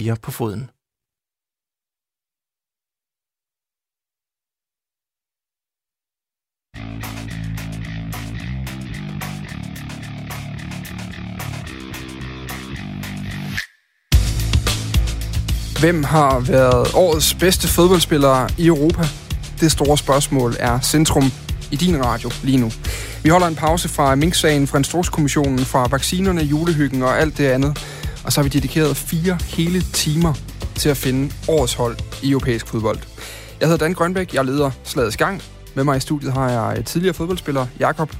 fire på foden. Hvem har været årets bedste fodboldspiller i Europa? Det store spørgsmål er centrum i din radio lige nu. Vi holder en pause fra Mink-sagen, fra Instrukskommissionen, fra vaccinerne, julehyggen og alt det andet. Og så har vi dedikeret fire hele timer til at finde årets hold i europæisk fodbold. Jeg hedder Dan Grønbæk, jeg leder Slagets Gang. Med mig i studiet har jeg tidligere fodboldspiller Jakob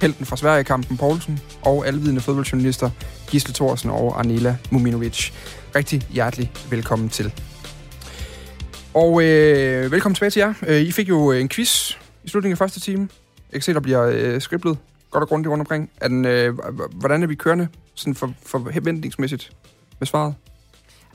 helten fra Sverige, Kampen Poulsen, og alvidende fodboldjournalister Gisle Thorsen og Arnela Muminovic. Rigtig hjertelig velkommen til. Og øh, velkommen tilbage til jer. Øh, I fik jo øh, en quiz i slutningen af første time. Jeg kan se, der bliver øh, skriblet godt og grundigt rundt omkring. Er den, øh, hvordan er vi kørende sådan for, forventningsmæssigt med svaret?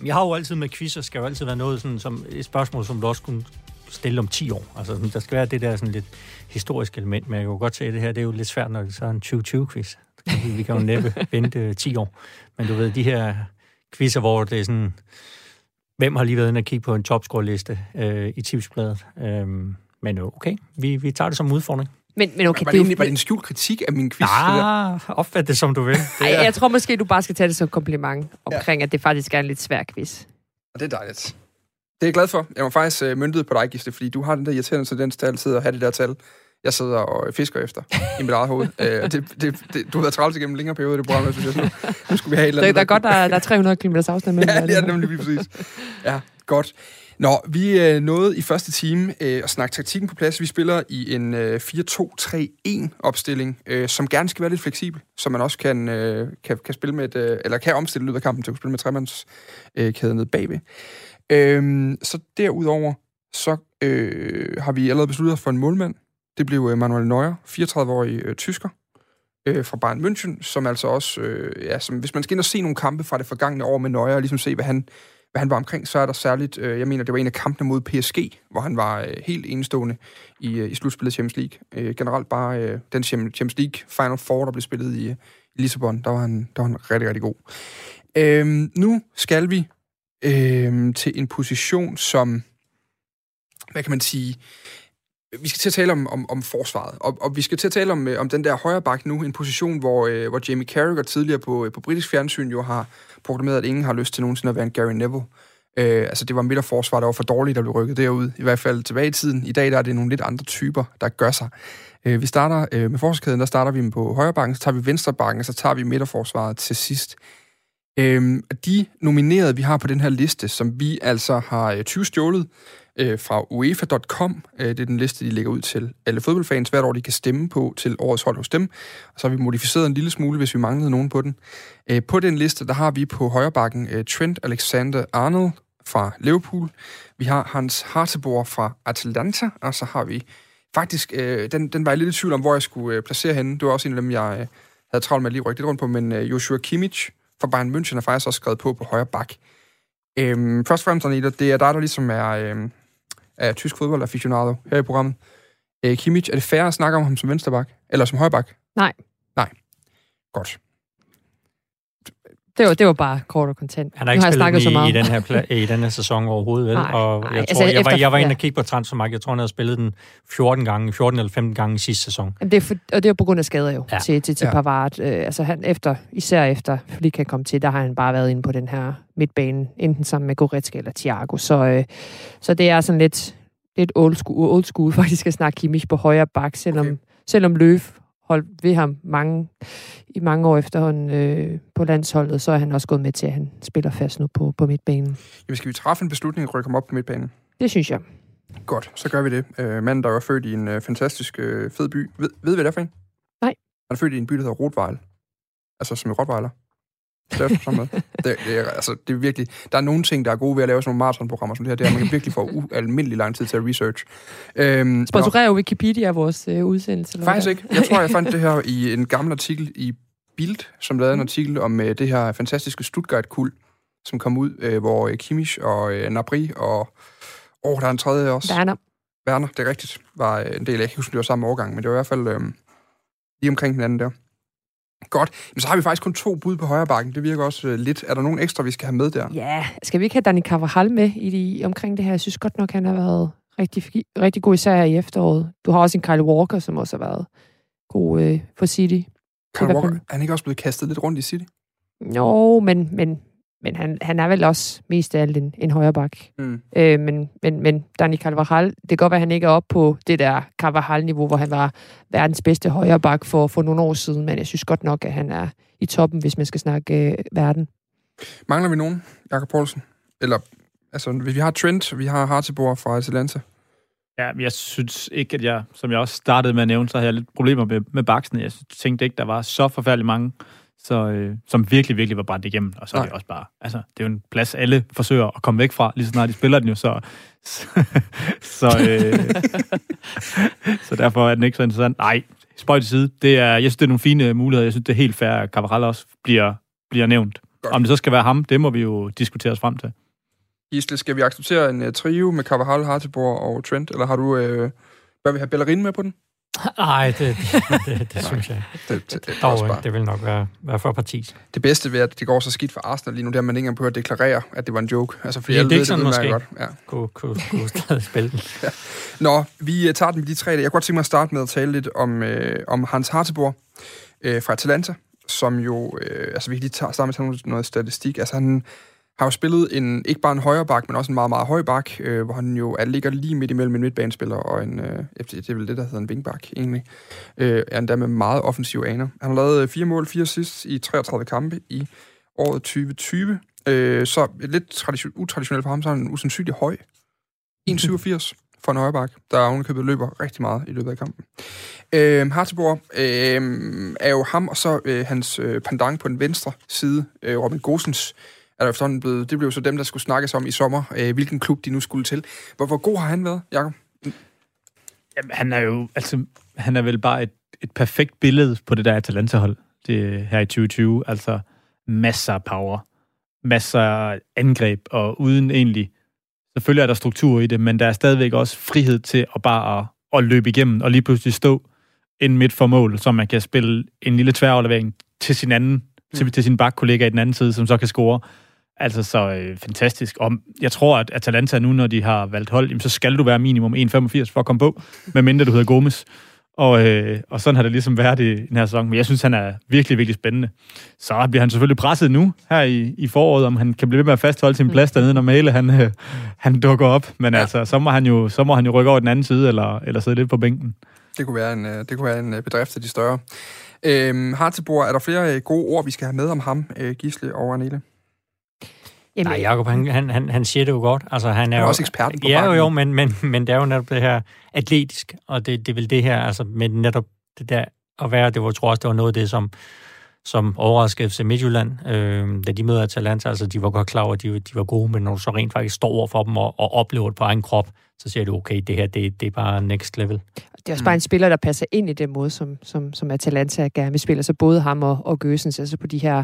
Jeg har jo altid med quizzer, skal jo altid være noget sådan, som et spørgsmål, som du også kunne stille om 10 år. Altså, sådan, der skal være det der sådan lidt historiske element, men jeg kan jo godt se, at det her det er jo lidt svært, når det så er en 2020-quiz. Vi kan jo næppe vente 10 år. Men du ved, de her quizzer, hvor det er sådan, hvem har lige været inde og kigge på en topscore-liste øh, i tipsbladet. Øh, men okay, vi, vi tager det som udfordring. Men, men okay, var, det, det egentlig, var det en skjult kritik af min quiz? Ja, opfat det som du vil. Ej, jeg tror måske, du bare skal tage det som kompliment omkring, ja. at det faktisk er en lidt svær quiz. Og det er dejligt. Det er jeg glad for. Jeg var faktisk uh, myndet på dig, Gisle, fordi du har den der irriterende tendens til altid at have det der tal, jeg sidder og fisker efter i mit eget hoved. uh, det, det, det, du har været travlt igennem en længere periode, det program, synes jeg. Så nu skulle vi have et eller andet. Det er godt, der, der er 300 km afstand mellem. ja, det er nemlig lige præcis. Ja, godt. Nå, vi øh, nåede i første time øh, at snakke taktikken på plads. Vi spiller i en øh, 4-2-3-1 opstilling, øh, som gerne skal være lidt fleksibel, så man også kan, øh, kan, kan spille med et, øh, eller kan omstille løbet af kampen til at spille med tremandskæden øh, nede bagved. Øh, så derudover, så øh, har vi allerede besluttet for en målmand. Det blev øh, Manuel Neuer, 34-årig øh, tysker øh, fra Bayern München, som altså også, øh, ja, som, hvis man skal ind og se nogle kampe fra det forgangne år med Neuer, og ligesom se, hvad han hvad han var omkring, så er der særligt, øh, jeg mener, det var en af kampene mod PSG, hvor han var øh, helt enestående i, øh, i slutspillet Champions League. Øh, generelt bare øh, den Champions League Final Four, der blev spillet i, øh, i Lissabon, der var, han, der var han rigtig, rigtig god. Øh, nu skal vi øh, til en position, som, hvad kan man sige, vi skal til at tale om, om, om forsvaret, og, og vi skal til at tale om, øh, om den der højre bak nu, en position, hvor, øh, hvor Jamie Carragher tidligere på, øh, på britisk fjernsyn jo har proklameret, at ingen har lyst til nogensinde at være en Gary Neville. Øh, altså, det var midterforsvar, der var for dårligt, der blev rykket derud. I hvert fald tilbage i tiden. I dag der er det nogle lidt andre typer, der gør sig. Øh, vi starter øh, med forsvarskæden, der starter vi på højre bakken, så tager vi venstre bakken, så tager vi midterforsvaret til sidst. Øh, de nominerede, vi har på den her liste, som vi altså har øh, 20 stjålet, øh, fra UEFA.com. Øh, det er den liste, de lægger ud til alle fodboldfans hvert år, de kan stemme på til årets hold hos dem. Og så har vi modificeret en lille smule, hvis vi manglede nogen på den. Øh, på den liste, der har vi på højre bakken øh, Trent Alexander-Arnold fra Liverpool. Vi har Hans Hartebor fra Atalanta, og så har vi faktisk, øh, den, den var jeg lidt i tvivl om, hvor jeg skulle øh, placere henne. Det var også en af dem, jeg øh, havde travlt med at lige rykke lidt rundt på, men øh, Joshua Kimmich fra Bayern München er faktisk også skrevet på på højre bak. Øhm, først og fremmest, Anita, det er dig, der ligesom er, øhm, af tysk fodbold aficionado her i programmet. Øh, Kimmich, er det fair at snakke om ham som vensterbak? Eller som højbak? Nej. Nej. Godt. Det var, det var bare kort og kontant. Han har ikke spillet har så meget. i, den her pla- i den her sæson overhovedet, vel? Nej, og nej, jeg, altså, tror, jeg, efter, var, jeg var inde og kigge på transfermarkedet. Jeg tror, han havde spillet den 14 gange, 14 eller 15 gange i sidste sæson. Jamen, det er for, og det er på grund af skader jo ja. til, til, til ja. Pavard. Øh, altså han efter, især efter fordi kan komme til, der har han bare været inde på den her midtbane, enten sammen med Goretzka eller Thiago. Så, øh, så det er sådan lidt, lidt old school, old school faktisk at snakke Kimmich på højre bak, selvom, okay. selvom Løf holdt ved ham mange, i mange år efterhånden øh, på landsholdet, så er han også gået med til, at han spiller fast nu på, på midtbanen. Jamen, skal vi træffe en beslutning og rykke ham op på midtbanen? Det synes jeg. Godt, så gør vi det. Øh, manden, der var født i en øh, fantastisk øh, fed by. Ved, ved hvad det er for en? Nej. Han er født i en by, der hedder Rotvejl. Altså som i Rottweiler. Det er, det, det, er, altså, det er virkelig... Der er nogle ting, der er gode ved at lave sådan nogle maratonprogrammer som det her. Det er, man kan virkelig få ualmindelig lang tid til at research. Øhm, Sponsorerer Wikipedia vores øh, udsendelse? Eller faktisk ikke. Jeg tror, jeg fandt det her i en gammel artikel i Bild, som lavede en artikel om øh, det her fantastiske Stuttgart-kul, som kom ud, øh, hvor øh, Kimmich og øh, Nabri og... Åh, oh, der er en tredje også. Werner. Werner, det er rigtigt. Var øh, en del, jeg kan huske, det var samme årgang, men det var i hvert fald øh, lige omkring hinanden der. Godt. Men så har vi faktisk kun to bud på højre bakken. Det virker også øh, lidt. Er der nogen ekstra, vi skal have med der? Ja, skal vi ikke have Dani Carvajal med i de, omkring det her? Jeg synes godt nok, han har været rigtig, rigtig god især i efteråret. Du har også en Kyle Walker, som også har været god øh, for City. Kyle Walker, er han ikke også blevet kastet lidt rundt i City? Jo, men, men men han, han er vel også mest af alt en, en højre bak. Mm. Øh, men, men, men Dani Carvajal, det kan godt være, at han ikke er oppe på det der Carvajal-niveau, hvor han var verdens bedste højre bak for, for nogle år siden, men jeg synes godt nok, at han er i toppen, hvis man skal snakke øh, verden. Mangler vi nogen, Jakob Poulsen? Eller, altså, vi har Trent, vi har Hartebor fra Atalanta. Ja, jeg synes ikke, at jeg, som jeg også startede med at nævne, så har jeg lidt problemer med, med baksen. Jeg tænkte ikke, der var så forfærdeligt mange så, øh, som virkelig, virkelig var brændt igennem. Og så Nej. er det også bare, altså, det er jo en plads, alle forsøger at komme væk fra, lige så snart de spiller den jo, så, så, så, øh, så derfor er den ikke så interessant. Nej, spøj til side. Det er, jeg synes, det er nogle fine muligheder. Jeg synes, det er helt fair, at Cavaral også bliver, bliver nævnt. Godt. Om det så skal være ham, det må vi jo diskutere os frem til. Gisle, skal vi acceptere en uh, trio med Cavaral, Hartebor og Trent, eller har du, uh, bør vi have Bellerin med på den? Nej, det, det, det, det synes jeg ikke. Det, det, det, Dog, bare... det vil nok være, være for parti. Det bedste ved, at det går så skidt for Arsenal lige nu, det er, at man ikke engang behøver at deklarere, at det var en joke. Altså, for ja, det er ikke sådan, måske godt. Ja. Kunne, kunne, kunne stadig spille den. ja. Nå, vi øh, tager den med de tre. Jeg kunne godt tænke mig at starte med at tale lidt om, øh, om Hans Hartebor øh, fra Atalanta, som jo, øh, altså vi kan lige tage, starte med noget statistik. Altså han har jo spillet en, ikke bare en højre bak, men også en meget, meget høj bak, øh, hvor han jo er, ligger lige midt imellem en midtbanespiller og en, øh, det er vel det, der hedder en vingbak egentlig, øh, er endda med meget offensive aner. Han har lavet øh, fire mål, fire assists i 33 kampe i året 2020. Øh, så lidt tradition, utraditionelt for ham, så er han usandsynlig høj. 1,87 for en højre bak, der ovenikøbet løber rigtig meget i løbet af kampen. Øh, Hartebor øh, er jo ham, og så øh, hans øh, pandang på den venstre side, øh, Robin Gosens, er der efterhånden blevet, det blev så dem, der skulle snakkes om i sommer, øh, hvilken klub de nu skulle til. Hvor, hvor god har han været, Jacob? Jamen, han er jo, altså, han er vel bare et, et perfekt billede på det der Atalanta-hold det, her i 2020. Altså, masser af power, masser af angreb, og uden egentlig, selvfølgelig er der struktur i det, men der er stadigvæk også frihed til at bare at, at løbe igennem, og lige pludselig stå ind midt for mål, så man kan spille en lille tværaflevering til sin anden, til, til sin bakkollega i den anden side, som så kan score. Altså så øh, fantastisk. Og jeg tror, at Atalanta nu, når de har valgt hold, jamen, så skal du være minimum 1,85 for at komme på, medmindre du hedder Gomes. Og, øh, og sådan har det ligesom været i den her sæson. Men jeg synes, han er virkelig, virkelig spændende. Så bliver han selvfølgelig presset nu, her i, i foråret, om han kan blive ved med at fastholde sin plads dernede, når Male han, øh, han dukker op. Men ja. altså, så må, han jo, så må han jo rykke over den anden side, eller, eller sidde lidt på bænken. Det kunne være en, øh, det kunne være en øh, bedrift af de større. Øhm, Hartebor, er der flere øh, gode ord, vi skal have med om ham, Gisle og Anille? Jamen, Nej, Jacob, han, han, han, han siger det jo godt. Altså, han er, han er jo, også ekspert på Ja, jo, jo, men, men, men det er jo netop det her atletisk, og det, det er vel det her, altså med netop det der at være, det var, jeg tror også, det var noget af det, som, som overraskede FC Midtjylland, øh, da de møder Atalanta, altså de var godt klar over, at de, de var gode, men når du så rent faktisk står over for dem og, og oplever det på egen krop, så siger du, okay, det her, det, det er bare next level. Det er også bare en spiller, der passer ind i den måde, som, som, som Atalanta gerne vil spille, så både ham og, og Gøsens, altså på de her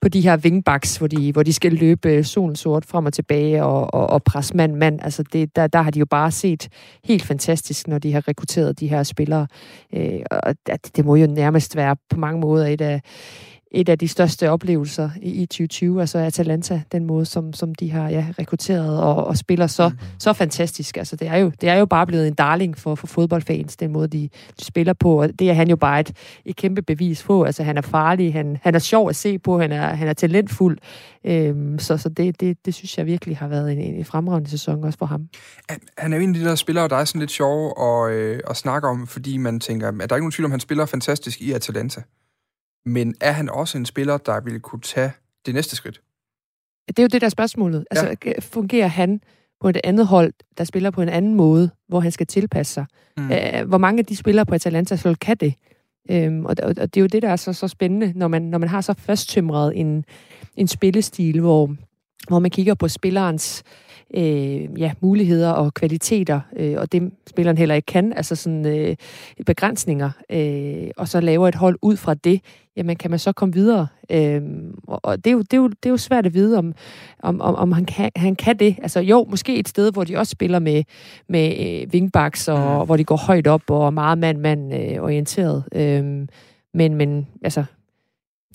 på de her wingbacks, hvor de, hvor de skal løbe øh, solen sort frem og tilbage og, og, og presse mand mand. Altså det, der, der har de jo bare set helt fantastisk, når de har rekrutteret de her spillere. Øh, og det, det må jo nærmest være på mange måder et af, et af de største oplevelser i, 2020, altså Atalanta, den måde, som, som de har ja, rekrutteret og, og spiller så, mm. så fantastisk. Altså, det, er jo, det er jo bare blevet en darling for, for fodboldfans, den måde, de, de spiller på, og det er han jo bare et, et kæmpe bevis på. Altså, han er farlig, han, han er sjov at se på, han er, han er talentfuld, øhm, så, så det, det, det synes jeg virkelig har været en, en fremragende sæson også for ham. Han er jo en af de der spillere, der er sådan lidt sjov at, øh, at snakke om, fordi man tænker, at der er ikke nogen tvivl om, han spiller fantastisk i Atalanta. Men er han også en spiller, der ville kunne tage det næste skridt? Det er jo det, der er spørgsmålet. Altså, ja. fungerer han på et andet hold, der spiller på en anden måde, hvor han skal tilpasse sig? Mm. Hvor mange af de spillere på Atalanta hold kan det? Øhm, og, og, og det er jo det, der er så, så spændende, når man, når man har så fasttømret en, en spillestil, hvor, hvor man kigger på spillerens øh, ja, muligheder og kvaliteter, øh, og det spilleren heller ikke kan, altså sådan øh, begrænsninger, øh, og så laver et hold ud fra det, jamen kan man så komme videre? Øh, og det er, jo, det, er jo, det er jo svært at vide, om, om, om, om han, kan, han kan det. Altså jo, måske et sted, hvor de også spiller med, med øh, wingbacks, og mm. hvor de går højt op og meget mand-mand øh, orienteret. Øh, men, men altså,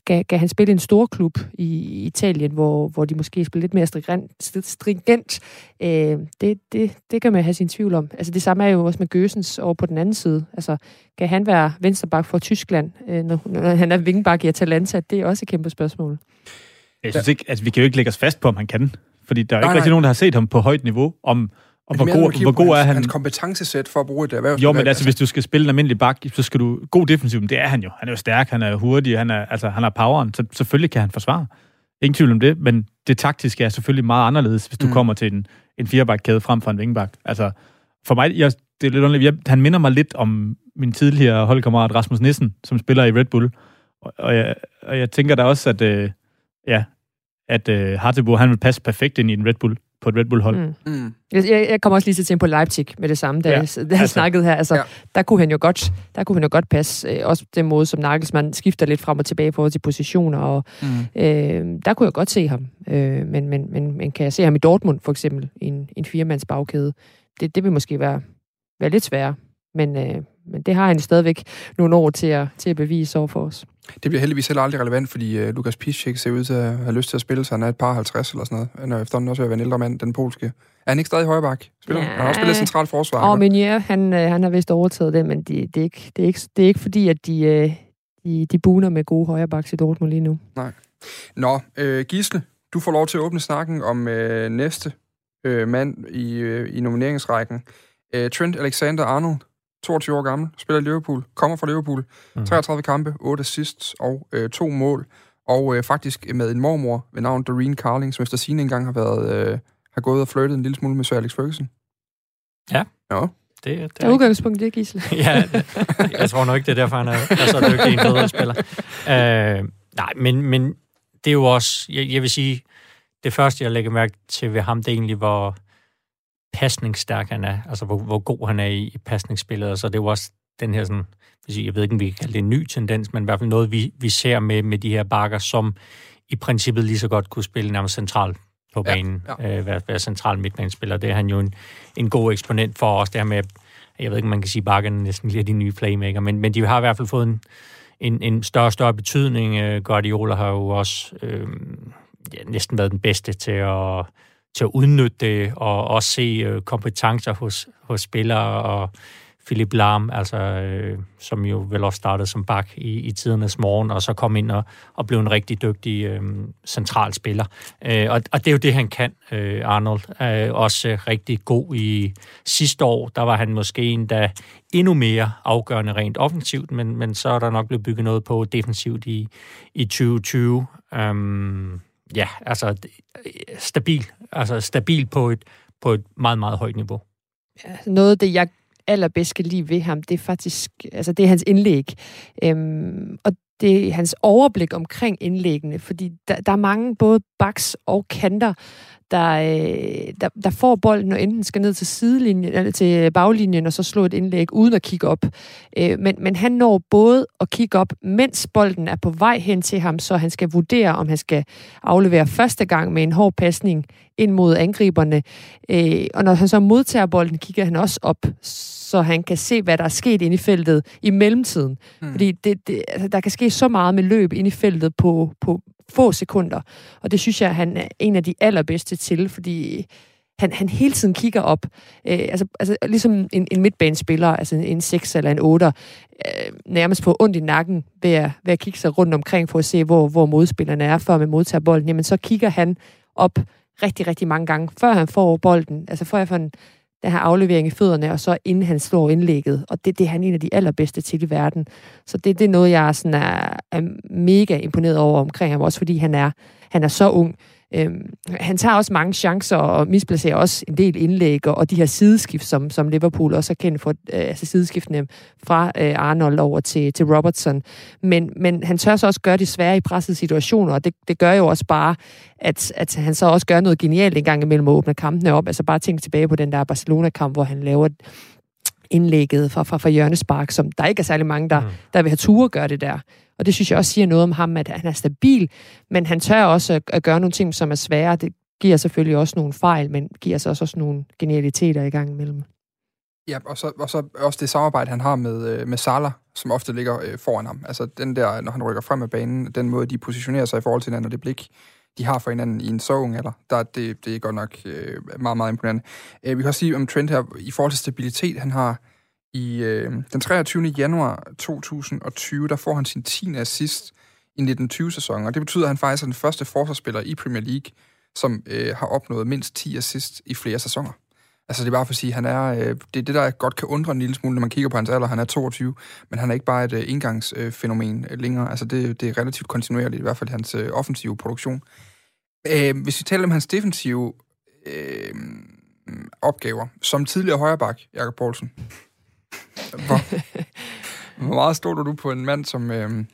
kan, kan han spille en stor klub i Italien, hvor, hvor de måske spiller lidt mere stringent? stringent øh, det, det, det kan man have sin tvivl om. Altså det samme er jo også med Gøsens over på den anden side. Altså kan han være vensterbak for Tyskland, øh, når, når han er vingbak i Atalanta? Det er også et kæmpe spørgsmål. Jeg synes ikke, altså vi kan jo ikke lægge os fast på, om han kan. Fordi der er jo ikke nej, rigtig nogen, der har set ham på højt niveau, om og hvor god, hvor god er han? Hans kompetencesæt for at bruge et erhverv. Jo, men altså, hvis du skal spille en almindelig bak, så skal du... God defensiv, det er han jo. Han er jo stærk, han er hurtig, han, er, altså, han har poweren, så selvfølgelig kan han forsvare. Ingen tvivl om det, men det taktiske er selvfølgelig meget anderledes, hvis du mm. kommer til en, en firebakkæde frem for en vingbak. Altså, for mig, jeg, det er lidt underligt. Jeg, han minder mig lidt om min tidligere holdkammerat Rasmus Nissen, som spiller i Red Bull. Og, og, jeg, og jeg tænker da også, at, øh, ja, at øh, Hartebo, han vil passe perfekt ind i en Red Bull på et Red Bull-hold. Mm. Mm. Jeg, jeg kommer også lige til at tænke på Leipzig med det samme, da, ja, jeg, da jeg altså, snakkede her. Altså, ja. der, kunne han jo godt, der kunne han jo godt passe. Øh, også den måde, som Nagelsmann skifter lidt frem og tilbage på til positioner. Og, mm. øh, der kunne jeg godt se ham. Øh, men, men, men, men kan jeg se ham i Dortmund, for eksempel, i en, en firemands bagkæde? Det, det vil måske være, være lidt sværere. Men, øh, men det har han stadigvæk nogle år til at, til at bevise over for os. Det bliver heldigvis heller aldrig relevant, fordi uh, Lukas Piszczek ser ud til at have lyst til at spille, så han er et par 50 eller sådan noget. Han er efterhånden også ved at være en ældre mand, den polske. Er han ikke stadig højre bak? Spiller? Ja. Han har også spillet centralt forsvar. Og Meunier, han, øh, han har vist overtaget det, men de, det, er ikke, det, er ikke, det er ikke fordi, at de, øh, de, de buner med gode højre baks i Dortmund lige nu. Nej. Nå, øh, Gisle, du får lov til at åbne snakken om øh, næste øh, mand i, øh, i nomineringsrækken. Øh, Trent Alexander-Arnold 22 år gammel, spiller i Liverpool, kommer fra Liverpool, mm. 33 kampe, 8 assists og øh, to mål. Og øh, faktisk med en mormor ved navn Doreen Carling, som efter sine engang har været øh, har gået og flyttet en lille smule med Sir Alex Ferguson. Ja. Ja. Det, det er, er udgangspunkt, det, Gisle. ja, jeg tror nok ikke, det er derfor, han er, er så dygtig en bedre spiller. Uh, nej, men, men det er jo også, jeg, jeg vil sige, det første, jeg lægger mærke til ved ham, det er egentlig, hvor pasningsstærk han er, altså hvor, hvor god han er i, i pasningsspillet, og så det er jo også den her sådan, jeg ved ikke, om vi kan kalde det en ny tendens, men i hvert fald noget, vi, vi ser med, med de her bakker, som i princippet lige så godt kunne spille nærmest centralt på banen, ja, ja. Øh, være, være central midtbanespiller. Det er han jo en, en god eksponent for os, det her med, jeg ved ikke, om man kan sige, bakkerne næsten lige de nye playmaker, men, men de har i hvert fald fået en, en, en større og større betydning. Øh, Guardiola har jo også øh, ja, næsten været den bedste til at til at udnytte det, og også se øh, kompetencer hos, hos spillere, og Philip Lahm, altså, øh, som jo vel også startede som bak i, i tidernes morgen, og så kom ind og, og blev en rigtig dygtig øh, central spiller. Øh, og, og det er jo det, han kan, øh, Arnold. Øh, også øh, rigtig god i sidste år. Der var han måske en, der endnu mere afgørende rent offensivt, men, men så er der nok blevet bygget noget på defensivt i, i 2020. Øh, ja, altså øh, stabil, altså stabil på et, på et meget, meget højt niveau. Ja, noget af det, jeg allerbedst kan lide ved ham, det er faktisk, altså det er hans indlæg. Øhm, og det er hans overblik omkring indlæggene, fordi der, der er mange både baks og kanter, der, øh, der, der får bolden og enten skal ned til sidelinjen eller til baglinjen og så slå et indlæg uden at kigge op. Øh, men, men han når både at kigge op, mens bolden er på vej hen til ham, så han skal vurdere, om han skal aflevere første gang med en hård pasning ind mod angriberne. Øh, og når han så modtager bolden, kigger han også op, så han kan se, hvad der er sket inde i feltet i mellemtiden. Mm. Fordi det, det, altså, der kan ske så meget med løb inde i feltet på, på, få sekunder. Og det synes jeg, han er en af de allerbedste til, fordi han, han hele tiden kigger op. Øh, altså, altså ligesom en, en midtbanespiller, altså en 6 eller en 8, øh, nærmest på ondt i nakken ved at, ved at kigge sig rundt omkring for at se, hvor, hvor modspillerne er, før man modtager bolden. Jamen, så kigger han op rigtig, rigtig mange gange, før han får bolden. Altså, før han får den her aflevering i fødderne, og så inden han slår indlægget. Og det, det er han en af de allerbedste til i verden. Så det, det er noget, jeg sådan er, er mega imponeret over omkring ham, også fordi han er, han er så ung. Øhm, han tager også mange chancer og misplacerer også en del indlæg, og de her sideskift, som, som Liverpool også er kendt for, øh, altså sideskiftene fra øh, Arnold over til, til Robertson. Men, men han tør så også gøre det svære i pressede situationer, og det, det gør jo også bare, at, at han så også gør noget genialt en gang imellem at åbne kampene op. Altså bare tænk tilbage på den der Barcelona-kamp, hvor han laver indlægget fra, fra, fra hjørnespark, som der ikke er særlig mange, der, mm. der vil have ture gøre det der. Og det synes jeg også siger noget om ham, at han er stabil, men han tør også at, at gøre nogle ting, som er svære. Det giver selvfølgelig også nogle fejl, men giver så også nogle genialiteter i gang imellem. Ja, og så, og så også det samarbejde, han har med, øh, med Salah, som ofte ligger øh, foran ham. Altså den der, når han rykker frem af banen, den måde, de positionerer sig i forhold til hinanden, og det blik, de har for hinanden i en så ung alder, der, det, det er godt nok øh, meget, meget imponerende. Øh, vi kan også sige om Trent her, i forhold til stabilitet, han har i øh, den 23. januar 2020, der får han sin 10. assist i 1920-sæsonen, og det betyder, at han faktisk er den første forsvarsspiller i Premier League, som øh, har opnået mindst 10 assist i flere sæsoner. Altså det er bare for at sige, at han er, øh, det er det, der godt kan undre en lille smule, når man kigger på hans alder. Han er 22, men han er ikke bare et øh, indgangsfænomen øh, længere. Altså det, det er relativt kontinuerligt, i hvert fald hans øh, offensive produktion. Øh, hvis vi taler om hans defensive øh, opgaver, som tidligere højreback, Jakob Poulsen, hvor, hvor meget stoler du på en mand som, øh,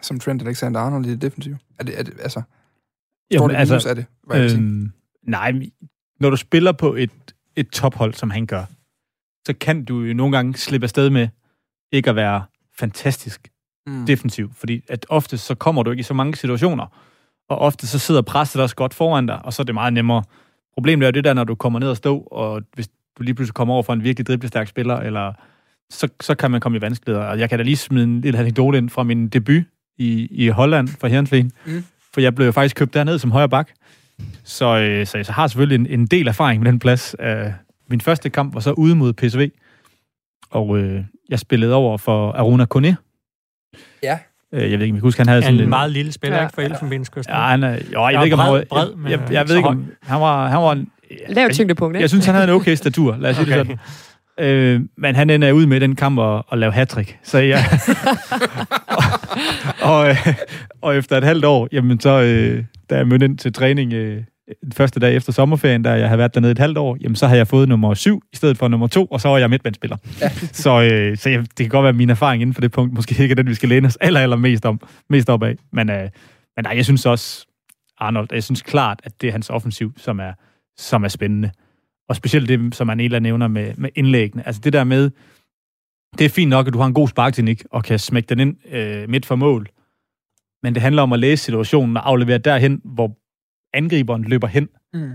som Trent Alexander-Arnold i det defensive? Er det, er det, altså, Jamen, det altså, af det? Øhm, nej, når du spiller på et, et tophold, som han gør, så kan du jo nogle gange slippe afsted med ikke at være fantastisk mm. defensiv, fordi at ofte så kommer du ikke i så mange situationer, og ofte så sidder presset også godt foran dig, og så er det meget nemmere. Problemet er jo det der, når du kommer ned og stå, og hvis du lige pludselig kommer over for en virkelig driblestærk spiller, eller så, så kan man komme i vanskeligheder. Og jeg kan da lige smide en lille anekdote ind fra min debut i, i Holland for Herrenfeen. Mm. For jeg blev jo faktisk købt derned som højre bak. Så, øh, så jeg har selvfølgelig en, en del erfaring med den plads. Uh, min første kamp var så ude mod PSV, og øh, jeg spillede over for Aruna Kone. Ja. Øh, jeg ved ikke, om jeg husker, han havde sådan en... En meget lille spiller, ja, ikke for Elfenbenskysten. Ja, han er, jo, jeg, ved ikke, om bred, bred, jeg, jeg, jeg ved ikke, om han var, han var en, Lav tyngdepunkt, ikke? Jeg synes, han havde en okay statur, lad os okay. sige det sådan. Øh, men han ender ud med den kamp at, at lave hattrick. Så ja. og, og, øh, og, efter et halvt år, jamen så, øh, da jeg mødte ind til træning øh, den første dag efter sommerferien, da jeg havde været dernede et halvt år, jamen så har jeg fået nummer syv i stedet for nummer to, og så var jeg midtbandspiller. Ja. så øh, så jeg, det kan godt være, at min erfaring inden for det punkt måske ikke er den, vi skal læne os aller, aller mest, om, mest op af. Men, øh, men nej, jeg synes også, Arnold, jeg synes klart, at det er hans offensiv, som er, som er spændende. Og specielt det, som Anela nævner med, med indlæggene. Altså det der med, det er fint nok, at du har en god sparkteknik og kan smække den ind øh, midt for mål. Men det handler om at læse situationen og aflevere derhen, hvor angriberen løber hen. Mm.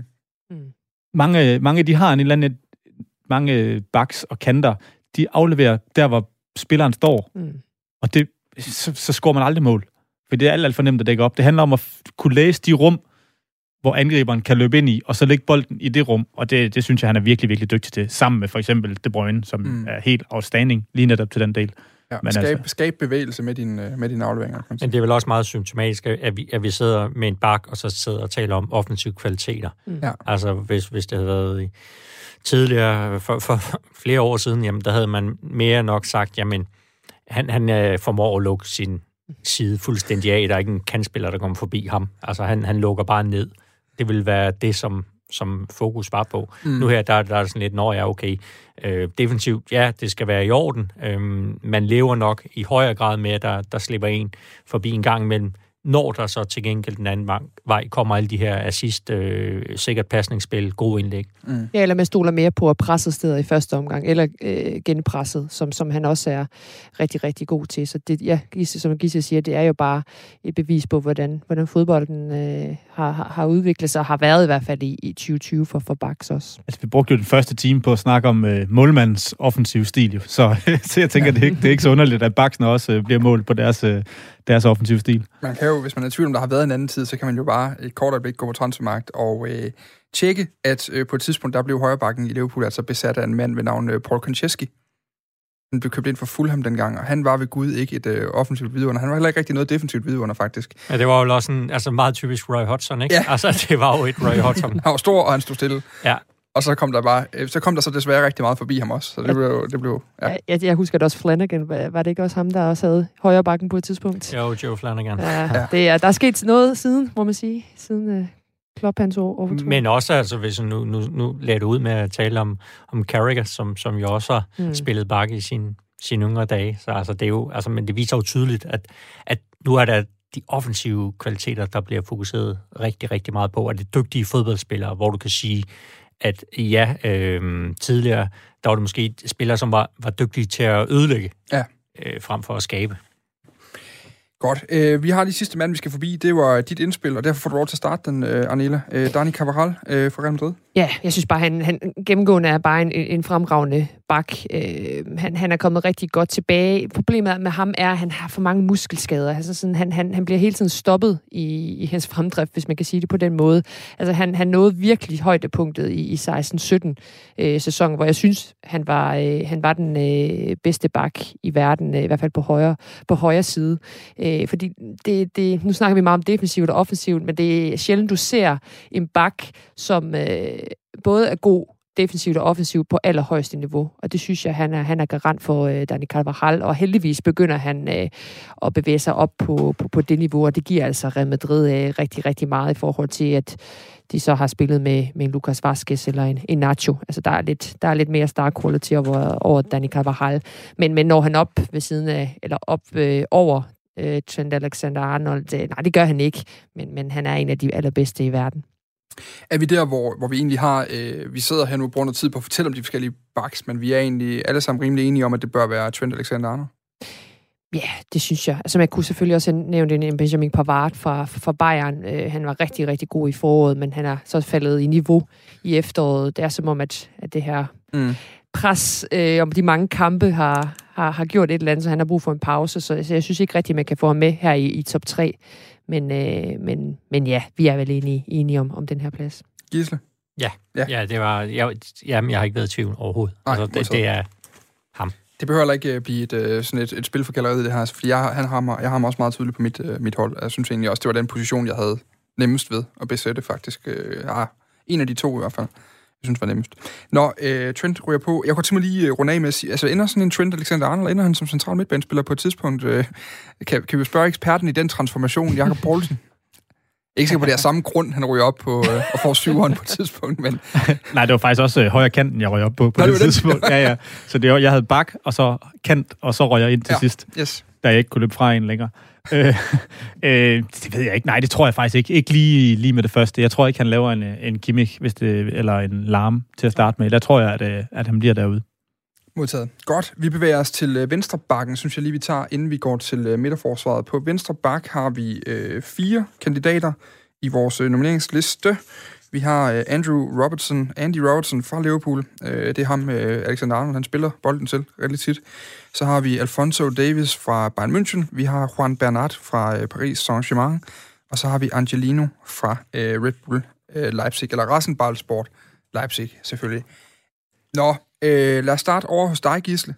Mm. Mange, mange de har en eller anden, mange baks og kanter, de afleverer der, hvor spilleren står. Mm. Og det, så, så scorer man aldrig mål. For det er alt, alt for nemt at dække op. Det handler om at kunne læse de rum, hvor angriberen kan løbe ind i, og så lægge bolden i det rum. Og det, det synes jeg, han er virkelig, virkelig dygtig til. Sammen med for eksempel De Bruyne, som mm. er helt outstanding lige netop til den del. Ja, Men skab, altså, skab bevægelse med, din, øh, med dine afleveringer. Men det er vel også meget symptomatisk, at vi, at vi sidder med en bak, og så sidder og taler om offensive kvaliteter. Mm. Ja. Altså, hvis, hvis det havde været i, tidligere, for, for flere år siden, jamen, der havde man mere nok sagt, jamen, han, han øh, formår at lukke sin side fuldstændig af. Der er ikke en kandspiller, der kommer forbi ham. Altså, han, han lukker bare ned det vil være det, som, som fokus var på. Mm. Nu her, der, der er sådan lidt, når jeg er okay. Øh, defensivt, ja, det skal være i orden. Øh, man lever nok i højere grad med, at der, der slipper en forbi en gang imellem når der så til gengæld den anden vej kommer alle de her assist, øh, sikkert pasningsspil, gode indlæg. Mm. Ja, eller man stoler mere på at presse steder i første omgang, eller øh, genpresset, som, som han også er rigtig, rigtig god til. Så det, ja, som Gisse siger, det er jo bare et bevis på, hvordan, hvordan fodbolden øh, har, har udviklet sig, og har været i hvert fald i, i 2020 for, for Bax også. Altså, vi brugte jo den første time på at snakke om øh, målmandens offensiv stil, jo. Så, så jeg tænker, ja. det, er ikke, det er ikke så underligt, at Baxen også øh, bliver målt på deres, øh, deres offensiv stil. Man kan jo, hvis man er i tvivl om, der har været en anden tid, så kan man jo bare et kort øjeblik gå på transfermarkt og øh, tjekke, at øh, på et tidspunkt, der blev højrebakken i Liverpool altså besat af en mand ved navn øh, Paul Konchesky. Han blev købt ind for Fulham dengang, og han var ved Gud ikke et øh, offensivt vidunder. Han var heller ikke rigtig noget defensivt vidunder, faktisk. Ja, det var jo også en altså meget typisk Roy Hodgson, ikke? Ja. Altså, det var jo et Roy Hodgson. han var stor, og han stod stille. Ja. Og så kom der bare, øh, så kom der så desværre rigtig meget forbi ham også. Så det blev, det blev ja. Jeg, jeg husker det også Flanagan. Var det ikke også ham, der også havde højre bakken på et tidspunkt? Jo, Joe Flanagan. Ja, ja. Det er, der er sket noget siden, må man sige, siden uh, Klopp hans år. Men også, altså, hvis nu, nu, nu lader du ud med at tale om, om Carragher, som, som jo også har mm. spillet bakke i sin, sine yngre dage. Så altså, det er jo, altså, men det viser jo tydeligt, at, at nu er der de offensive kvaliteter, der bliver fokuseret rigtig, rigtig meget på, at det dygtige fodboldspillere, hvor du kan sige, at ja, øh, tidligere, der var det måske spillere, som var, var dygtige til at ødelægge, ja. øh, frem for at skabe. Godt. Øh, vi har lige sidste mand, vi skal forbi. Det var dit indspil, og derfor får du lov til at starte den, øh, Arnela. Øh, Dani Cavaral øh, fra Real Madrid. Ja, jeg synes bare, han, han gennemgående er bare en, en fremragende bak. Øh, han, han er kommet rigtig godt tilbage. Problemet med ham er, at han har for mange muskelskader. Altså sådan, han, han, han bliver hele tiden stoppet i, i hans fremdrift, hvis man kan sige det på den måde. Altså han, han nåede virkelig højdepunktet i, i 16-17 øh, sæsonen, hvor jeg synes, han var, øh, han var den øh, bedste bak i verden, øh, i hvert fald på højre, på højre side. Øh, Øh, fordi det, det, nu snakker vi meget om defensivt og offensivt, men det er sjældent, du ser en bak, som øh, både er god defensivt og offensivt på allerhøjeste niveau. Og det synes jeg, han er, han er garant for øh, Dani Carvajal, og heldigvis begynder han øh, at bevæge sig op på, på, på det niveau, og det giver altså Real Madrid øh, rigtig, rigtig meget i forhold til, at de så har spillet med, med en Lucas Vazquez eller en, en Nacho. Altså, der er lidt, der er lidt mere star quality over, over Dani Carvajal. Men, men når han op ved siden af, eller op øh, over øh, Trent Alexander-Arnold, øh, nej, det gør han ikke, men, men han er en af de allerbedste i verden. Er vi der, hvor, hvor vi egentlig har... Øh, vi sidder her nu og bruger noget tid på at fortælle om de forskellige backs, men vi er egentlig alle sammen rimelig enige om, at det bør være Trent Alexander-Arnold? Ja, det synes jeg. Altså, man kunne selvfølgelig også nævnt en Benjamin Pavard fra, fra Bayern. Øh, han var rigtig, rigtig god i foråret, men han er så faldet i niveau i efteråret. Det er som om, at, at det her mm. Pres øh, om de mange kampe har, har, har gjort et eller andet, så han har brug for en pause. Så, så jeg synes ikke rigtigt, man kan få ham med her i, i top 3. Men, øh, men, men ja, vi er vel enige, enige om, om den her plads. Gisle? Ja, ja. ja det var, jeg, jamen, jeg har ikke været i tvivl overhovedet. Nej, altså, det, det er ham. Det behøver heller ikke øh, blive et, øh, sådan et, et spil for galleriet, det her. Altså, fordi jeg, han har mig, jeg har mig også meget tydeligt på mit, uh, mit hold. Jeg synes egentlig også, det var den position, jeg havde nemmest ved at besætte, faktisk. Ja, en af de to i hvert fald jeg synes var nemmest. Når øh, Trent ryger på, jeg kunne simpelthen lige uh, runde af med at sige, altså ender sådan en Trent Alexander Arnold, ender han som central midtbanespiller på et tidspunkt? Øh, kan, kan vi spørge eksperten i den transformation, Jakob Poulsen? Ikke sikker på, det er samme grund, han ryger op på øh, og får syveren på et tidspunkt, men... Nej, det var faktisk også øh, højre kanten, jeg røg op på på Nej, det, det tidspunkt. ja, ja. Så det var, jeg havde bak, og så kant, og så røg jeg ind til ja, sidst, yes. da jeg ikke kunne løbe fra en længere øh, øh, det ved jeg ikke. Nej, det tror jeg faktisk ikke. Ikke lige, lige med det første. Jeg tror ikke, han laver en, en Kimmich, hvis det, eller en Larm til at starte med. Der tror jeg, at, øh, at han bliver derude. Modtaget. Godt. Vi bevæger os til øh, venstre bakken, synes jeg lige, vi tager, inden vi går til øh, midterforsvaret. På venstre bak har vi øh, fire kandidater i vores nomineringsliste. Vi har øh, Andrew Robertson, Andy Robertson fra Liverpool. Øh, det er ham, øh, Alexander Arnold, han spiller bolden til rigtig tit. Så har vi Alfonso Davis fra Bayern München. Vi har Juan Bernat fra øh, Paris Saint-Germain. Og så har vi Angelino fra øh, Red Bull øh, Leipzig, eller Rasenball Sport Leipzig selvfølgelig. Nå, øh, lad os starte over hos dig, Gisle.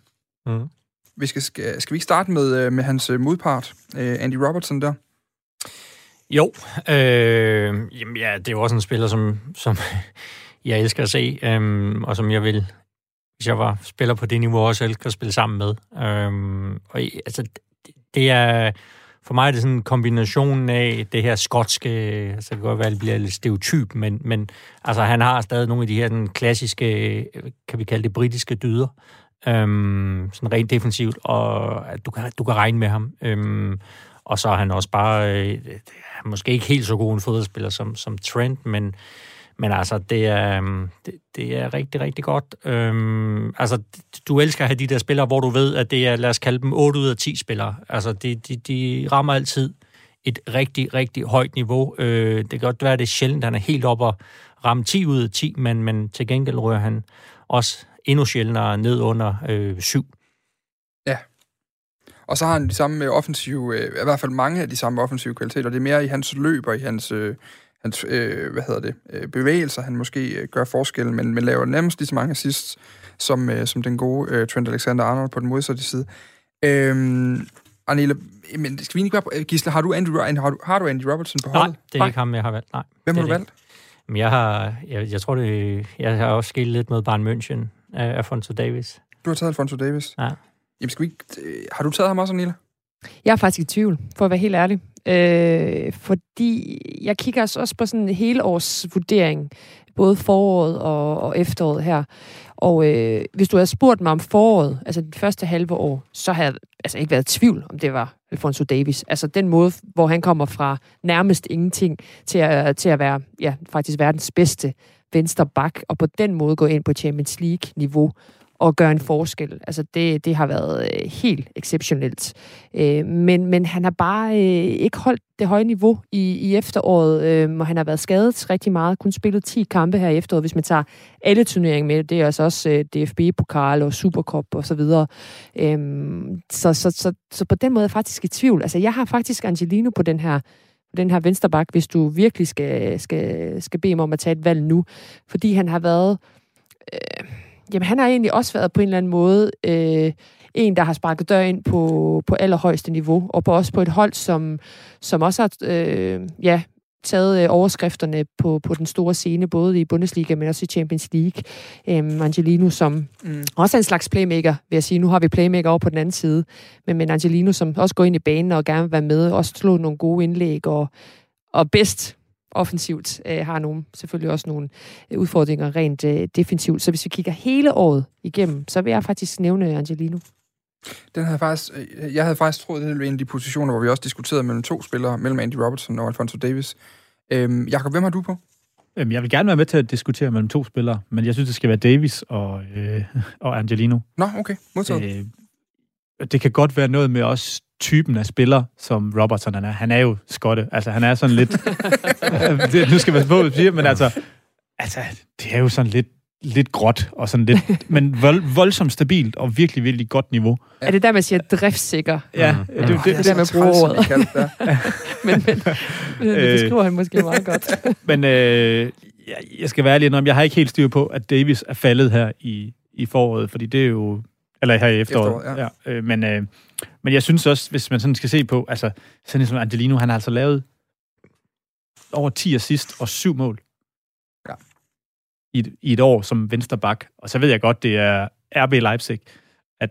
Mm. Vi skal, skal, skal vi ikke starte med, øh, med hans øh, modpart, øh, Andy Robertson der? Jo, øh, jamen, ja, det er jo også en spiller, som, som jeg elsker at se, øh, og som jeg vil, hvis jeg var spiller på det niveau, også elsker at spille sammen med. Øh, og altså, det er, for mig er det sådan en kombination af det her skotske, altså det kan godt være, at det bliver lidt stereotyp, men, men altså, han har stadig nogle af de her den klassiske, kan vi kalde det, britiske dyder, øhm, sådan rent defensivt, og at du kan, du kan regne med ham. Øhm, og så er han også bare, øh, måske ikke helt så god en fodboldspiller som, som Trent, men, men altså, det er, øhm, det, det er rigtig, rigtig godt. Øhm, altså, du elsker at have de der spillere, hvor du ved, at det er, lad os kalde dem 8 ud af 10 spillere. Altså, de, de, de rammer altid et rigtig, rigtig højt niveau. Øh, det kan godt være, at det er sjældent, han er helt oppe og ramme 10 ud af 10, men, men til gengæld rører han også endnu sjældnere ned under øh, 7. Og så har han de samme offensive, øh, i hvert fald mange af de samme offensive kvaliteter. Det er mere i hans løb og i hans, øh, hans øh, hvad hedder det, øh, bevægelser, han måske øh, gør forskellen, men, men laver nærmest lige så mange assists, som, øh, som den gode øh, Trent Alexander-Arnold på den modsatte side. Øhm, Arnele, men skal vi ikke bare... Gisle, har du Andy, har du, har du Andy Robertson på holdet? Nej, det er ikke ham, jeg har valgt. Nej, Hvem har du valgt? Men jeg har, jeg, jeg tror det, jeg har også skilt lidt med Bayern München af Alfonso Davis. Du har taget Alfonso Davis? Ja. Jamen, skal vi ikke, øh, har du taget ham også, Nila? Jeg er faktisk i tvivl, for at være helt ærlig. Øh, fordi jeg kigger også på sådan en helårsvurdering, både foråret og, og efteråret her. Og øh, hvis du havde spurgt mig om foråret, altså det første halve år, så havde jeg altså ikke været i tvivl, om det var Alfonso Davis. Altså den måde, hvor han kommer fra nærmest ingenting til at, til at være ja, faktisk verdens bedste venstre bak, og på den måde gå ind på Champions League-niveau og gøre en forskel. Altså det, det har været øh, helt exceptionelt. Øh, men, men han har bare øh, ikke holdt det høje niveau i, i efteråret, øh, og han har været skadet rigtig meget. Kun spillet 10 kampe her i efteråret, hvis man tager alle turneringer med. Det er altså også øh, DFB-pokal og Supercup og så videre. Øh, så, så, så, så på den måde er jeg faktisk i tvivl. Altså jeg har faktisk Angelino på den her den her vensterbak, hvis du virkelig skal, skal, skal bede mig om at tage et valg nu. Fordi han har været... Øh, jamen, han har egentlig også været på en eller anden måde øh, en, der har sparket dør ind på, på allerhøjeste niveau, og på, også på et hold, som, som også har øh, ja, taget øh, overskrifterne på, på den store scene, både i Bundesliga, men også i Champions League. Øhm, Angelino, som mm. også er en slags playmaker, vil jeg sige. Nu har vi playmaker over på den anden side, men, men Angelino, som også går ind i banen og gerne vil være med, også slå nogle gode indlæg, og, og bedst offensivt øh, har nogle, selvfølgelig også nogle øh, udfordringer rent øh, defensivt. Så hvis vi kigger hele året igennem, så vil jeg faktisk nævne Angelino. Den havde faktisk, øh, jeg havde faktisk troet, det ville være en af de positioner, hvor vi også diskuterede mellem to spillere, mellem Andy Robertson og Alfonso Davis. Øhm, Jakob, hvem har du på? Øhm, jeg vil gerne være med til at diskutere mellem to spillere, men jeg synes, det skal være Davis og, øh, og Angelino. Nå, okay. Modtaget. Øh, det kan godt være noget med også typen af spiller, som Robertson han er. Han er jo skotte. Altså, han er sådan lidt... det, nu skal man på, men altså, altså, det er jo sådan lidt lidt gråt og sådan lidt, men vold, voldsomt stabilt og virkelig, virkelig godt niveau. Ja. Er det der, man siger driftssikker? Ja, mm. det, det, det, det, der, man bruger ordet. men, men, men det beskriver han måske meget godt. men øh, jeg skal være ærlig om, jeg har ikke helt styr på, at Davis er faldet her i, i foråret, fordi det er jo, eller her i efteråret. efteråret ja. Ja, øh, men, øh, men jeg synes også, hvis man sådan skal se på, altså sådan som Angelino, han har altså lavet over 10 assist og 7 mål i et, i et år som vensterbak. Og så ved jeg godt, det er RB Leipzig, at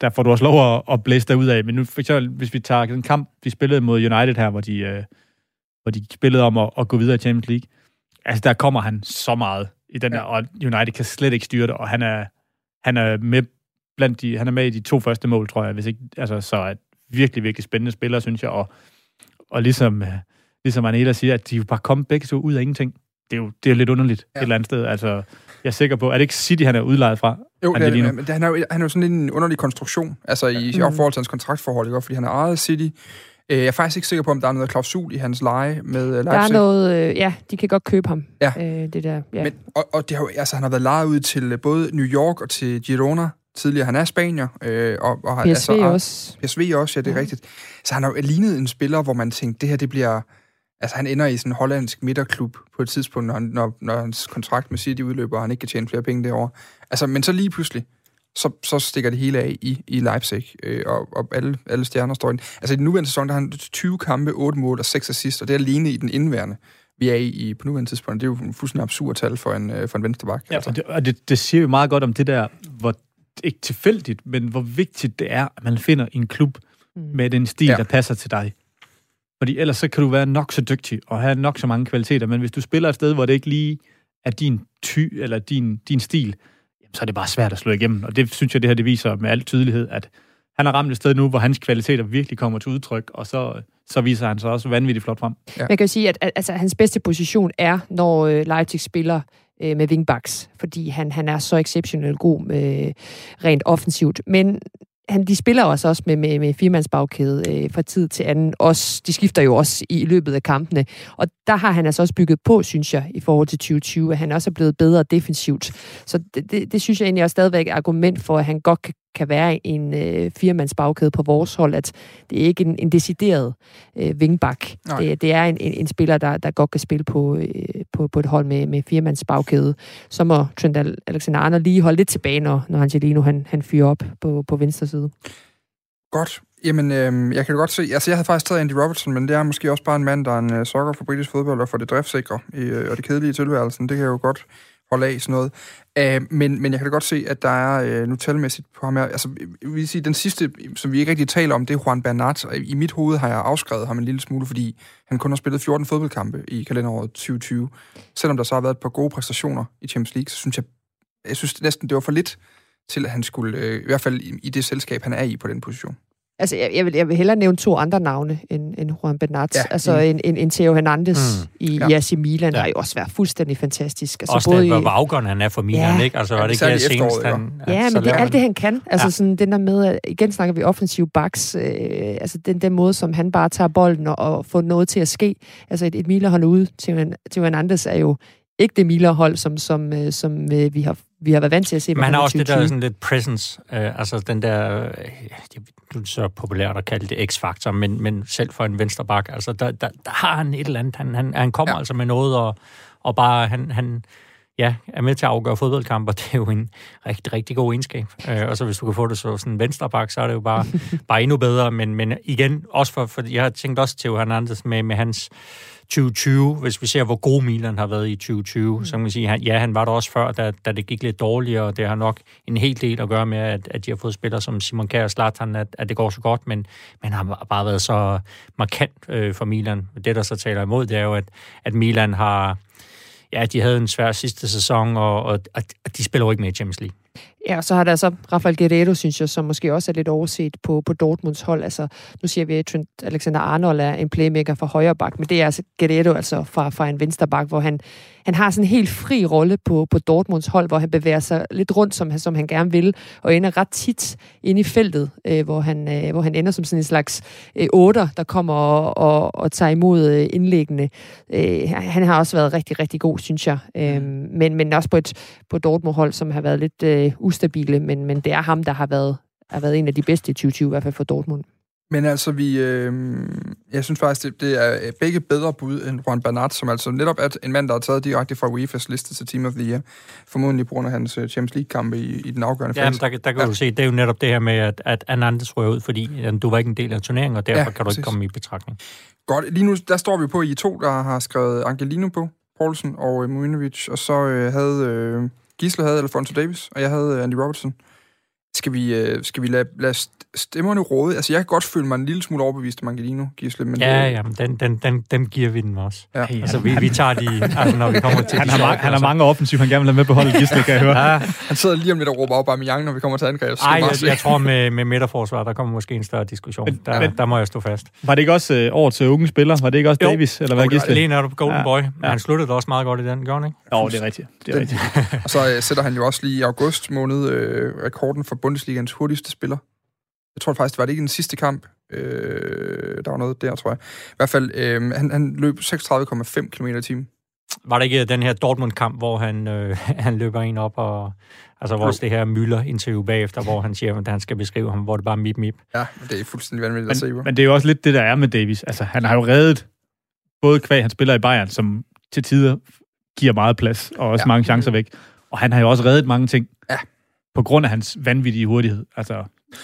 der får du også lov at, at blæse dig ud af. Men nu for eksempel, hvis vi tager den kamp, vi spillede mod United her, hvor de, øh, hvor de spillede om at, at gå videre i Champions League, altså der kommer han så meget i den ja. der, og United kan slet ikke styre det, og han er, han er med blandt de, han er med i de to første mål, tror jeg, hvis ikke, altså så er virkelig, virkelig spændende spiller, synes jeg, og, og ligesom, øh, ligesom Anela siger, at de jo bare kom begge to ud af ingenting det er jo det er lidt underligt ja. et eller andet sted. Altså, jeg er sikker på, er det ikke City, han er udlejet fra? Jo, det er, det, han, er jo, han er jo sådan en underlig konstruktion, altså i mm. forhold til hans kontraktforhold, ikke? fordi han er ejet City. Øh, jeg er faktisk ikke sikker på, om der er noget klausul i hans leje med Leipzig. Der er noget, øh, ja, de kan godt købe ham. Ja. Øh, det der, ja. Men, og, og det har, altså, han har været lejet ud til både New York og til Girona tidligere. Han er spanier. Øh, og, og, PSV altså, også. PSV også, ja, det er ja. rigtigt. Så han har jo lignet en spiller, hvor man tænkte, det her det bliver Altså, han ender i sådan en hollandsk midterklub på et tidspunkt, når, når, når hans kontrakt med City udløber, og han ikke kan tjene flere penge derovre. Altså, men så lige pludselig, så, så stikker det hele af i, i Leipzig, øh, og, og alle, alle stjerner står ind. Altså, i den nuværende sæson, der har han 20 kampe, 8 mål og 6 assist, og det er alene i den indværende vi er i, i på nuværende tidspunkt. Det er jo en fuldstændig absurd tal for en, øh, for en venstreback. Ja, altså. og, det, og det, det siger jo meget godt om det der, hvor ikke tilfældigt, men hvor vigtigt det er, at man finder en klub mm. med den stil, ja. der passer til dig. Fordi ellers så kan du være nok så dygtig og have nok så mange kvaliteter, men hvis du spiller et sted, hvor det ikke lige er din ty eller din, din stil, jamen, så er det bare svært at slå igennem. Og det synes jeg, det her det viser med al tydelighed, at han har ramt et sted nu, hvor hans kvaliteter virkelig kommer til udtryk, og så, så viser han sig også vanvittigt flot frem. Ja. Man kan jo sige, at, at altså, hans bedste position er, når øh, Leipzig spiller øh, med wingbacks, fordi han, han er så exceptionelt god med, rent offensivt. Men han, de spiller også, også med, med, med firmandsbagkæde øh, fra tid til anden. Også, de skifter jo også i, i løbet af kampene. Og der har han altså også bygget på, synes jeg, i forhold til 2020, at han også er blevet bedre defensivt. Så det, det, det synes jeg egentlig er stadigvæk argument for, at han godt kan kan være en øh, firemands bagkæde på vores hold, at det er ikke en, en decideret øh, vingbak. Det, det er en, en, en spiller, der, der godt kan spille på, øh, på, på et hold med, med firemands bagkæde. Så må Trent Alexander-Arnold lige holde lidt tilbage, når, når Angelino han, han fyrer op på, på venstre side. Godt. Jamen, øh, jeg kan godt se, altså jeg havde faktisk taget Andy Robertson, men det er måske også bare en mand, der er en øh, sokker for britisk fodbold og for det driftsikre øh, og det kedelige tilværelsen. Det kan jeg jo godt holde af sådan noget. Uh, men, men jeg kan da godt se, at der er uh, nu talmæssigt på ham her. Altså, jeg vil sige, den sidste, som vi ikke rigtig taler om, det er Juan Bernat. Og i mit hoved har jeg afskrevet ham en lille smule, fordi han kun har spillet 14 fodboldkampe i kalenderåret 2020. Selvom der så har været et par gode præstationer i Champions League, så synes jeg, jeg synes næsten, det var for lidt til, at han skulle, uh, i hvert fald i, i det selskab, han er i på den position. Altså, jeg, jeg, vil, jeg vil hellere nævne to andre navne end, end Juan Bernat. Ja, altså, mm. en, en, en Theo Hernandez mm. i ja. AC Milan ja. har jo også været fuldstændig fantastisk. Altså, også både det, hvor afgørende han er for Milan, ja. ikke? Altså, var det ikke det senest, han... Ja, ja men det er alt det, han kan. Altså, ja. sådan den der med, at igen snakker vi offensiv backs. Øh, altså, den der måde, som han bare tager bolden og, og får noget til at ske. Altså, et, et Milan-hold ude, Theo Hernandez er jo ikke det Miller-hold, som, som, øh, som øh, vi har vi har været vant til at se. Men han har også det der sådan lidt presence, øh, altså den der, øh, det er så populært at kalde det x-faktor, men, men selv for en vensterbak, altså der, der, der har han et eller andet, han, han, han kommer ja. altså med noget, og, og bare, han, han ja, er med til at afgøre fodboldkamper, det er jo en rigtig, rigtig god egenskab. Øh, og så hvis du kan få det så sådan en vensterbak, så er det jo bare, bare endnu bedre, men, men igen, også for, for jeg har tænkt også til Hernandez med, med hans 2020, hvis vi ser, hvor god Milan har været i 2020, mm. så kan man sige, at ja, han var der også før, da, da det gik lidt dårligere, og det har nok en hel del at gøre med, at, at de har fået spillere som Simon Kjær og Zlatan, at, at det går så godt, men, men har bare været så markant øh, for Milan. Det, der så taler imod, det er jo, at, at Milan har... Ja, de havde en svær sidste sæson, og, og, og de spiller jo ikke med i Champions League. Ja, og så har der så Rafael Guerrero, synes jeg, som måske også er lidt overset på, på Dortmunds hold. Altså, nu siger vi, at Trent Alexander Arnold er en playmaker fra højre bak, men det er altså Guerrero altså fra, fra en venstre bak, hvor han, han har sådan en helt fri rolle på, på Dortmunds hold, hvor han bevæger sig lidt rundt, som, som han gerne vil, og ender ret tit ind i feltet, øh, hvor, han, øh, hvor han ender som sådan en slags øh, otter, der kommer og, og, og tager imod øh, indlæggende. Øh, han har også været rigtig, rigtig god, synes jeg. Øh, men, men også på et på Dortmund-hold, som har været lidt øh, ustabile, men, men det er ham, der har været, har været en af de bedste i 2020, i hvert fald for Dortmund. Men altså, vi, øh, jeg synes faktisk, det, det er begge bedre bud end Juan Bernat, som altså netop er en mand, der er taget direkte fra UEFA's liste til Team of the Year. Formodentlig på grund af hans øh, Champions League-kampe i, i den afgørende fase. Ja, der, der kan ja. du se, det er jo netop det her med, at, at Anandes rører ud, fordi du var ikke en del af turneringen, og derfor ja, kan du ikke komme i betragtning. Godt, lige nu, der står vi på i to, der har skrevet Angelino på, Poulsen og øh, Mujinovic, og så øh, havde... Øh, Gisle havde Alfonso Davis, og jeg havde Andy Robertson. Skal vi, øh, skal vi lade, lade stemmerne råde? Altså, jeg kan godt føle mig en lille smule overbevist om Angelino, Gisle. Men ja, det... ja, men den, den, den, dem giver vi den også. Ja. Altså, vi, vi tager de, altså, når vi kommer til han, de har, han har mange offensiv, han gerne vil have med på holdet, Gisle, kan jeg høre. Ja. Han sidder lige om lidt og råber op om Young, når vi kommer til angreb. Nej, jeg, jeg, tror med, med midterforsvar, der kommer måske en større diskussion. Men, der, men, der må jeg stå fast. Var det ikke også øh, over til unge spiller? Var det ikke også jo. Davis? Eller hvad, Gisle? Lige netop Golden ja. Boy. Ja. han sluttede også meget godt i den, han ikke? Jo, det er rigtigt. Det er rigtigt. og så øh, sætter han jo også lige i august måned øh, rekorden for Bundesligans hurtigste spiller. Jeg tror faktisk, det var det ikke den sidste kamp. Øh, der var noget der, tror jeg. I hvert fald, øh, han, han løb 36,5 km i timen. Var det ikke den her Dortmund-kamp, hvor han, øh, han løber en op, og altså vores det her Müller-interview bagefter, hvor han siger, at han skal beskrive ham, hvor det bare mip mip. Ja, det er fuldstændig vanvittigt men, at se. Men det er jo også lidt det, der er med Davis. Altså, han har jo reddet både kvæg, han spiller i Bayern, som til tider giver meget plads, og også ja. mange chancer væk. Og han har jo også reddet mange ting. Ja. På grund af hans vanvittige hurtighed. Altså,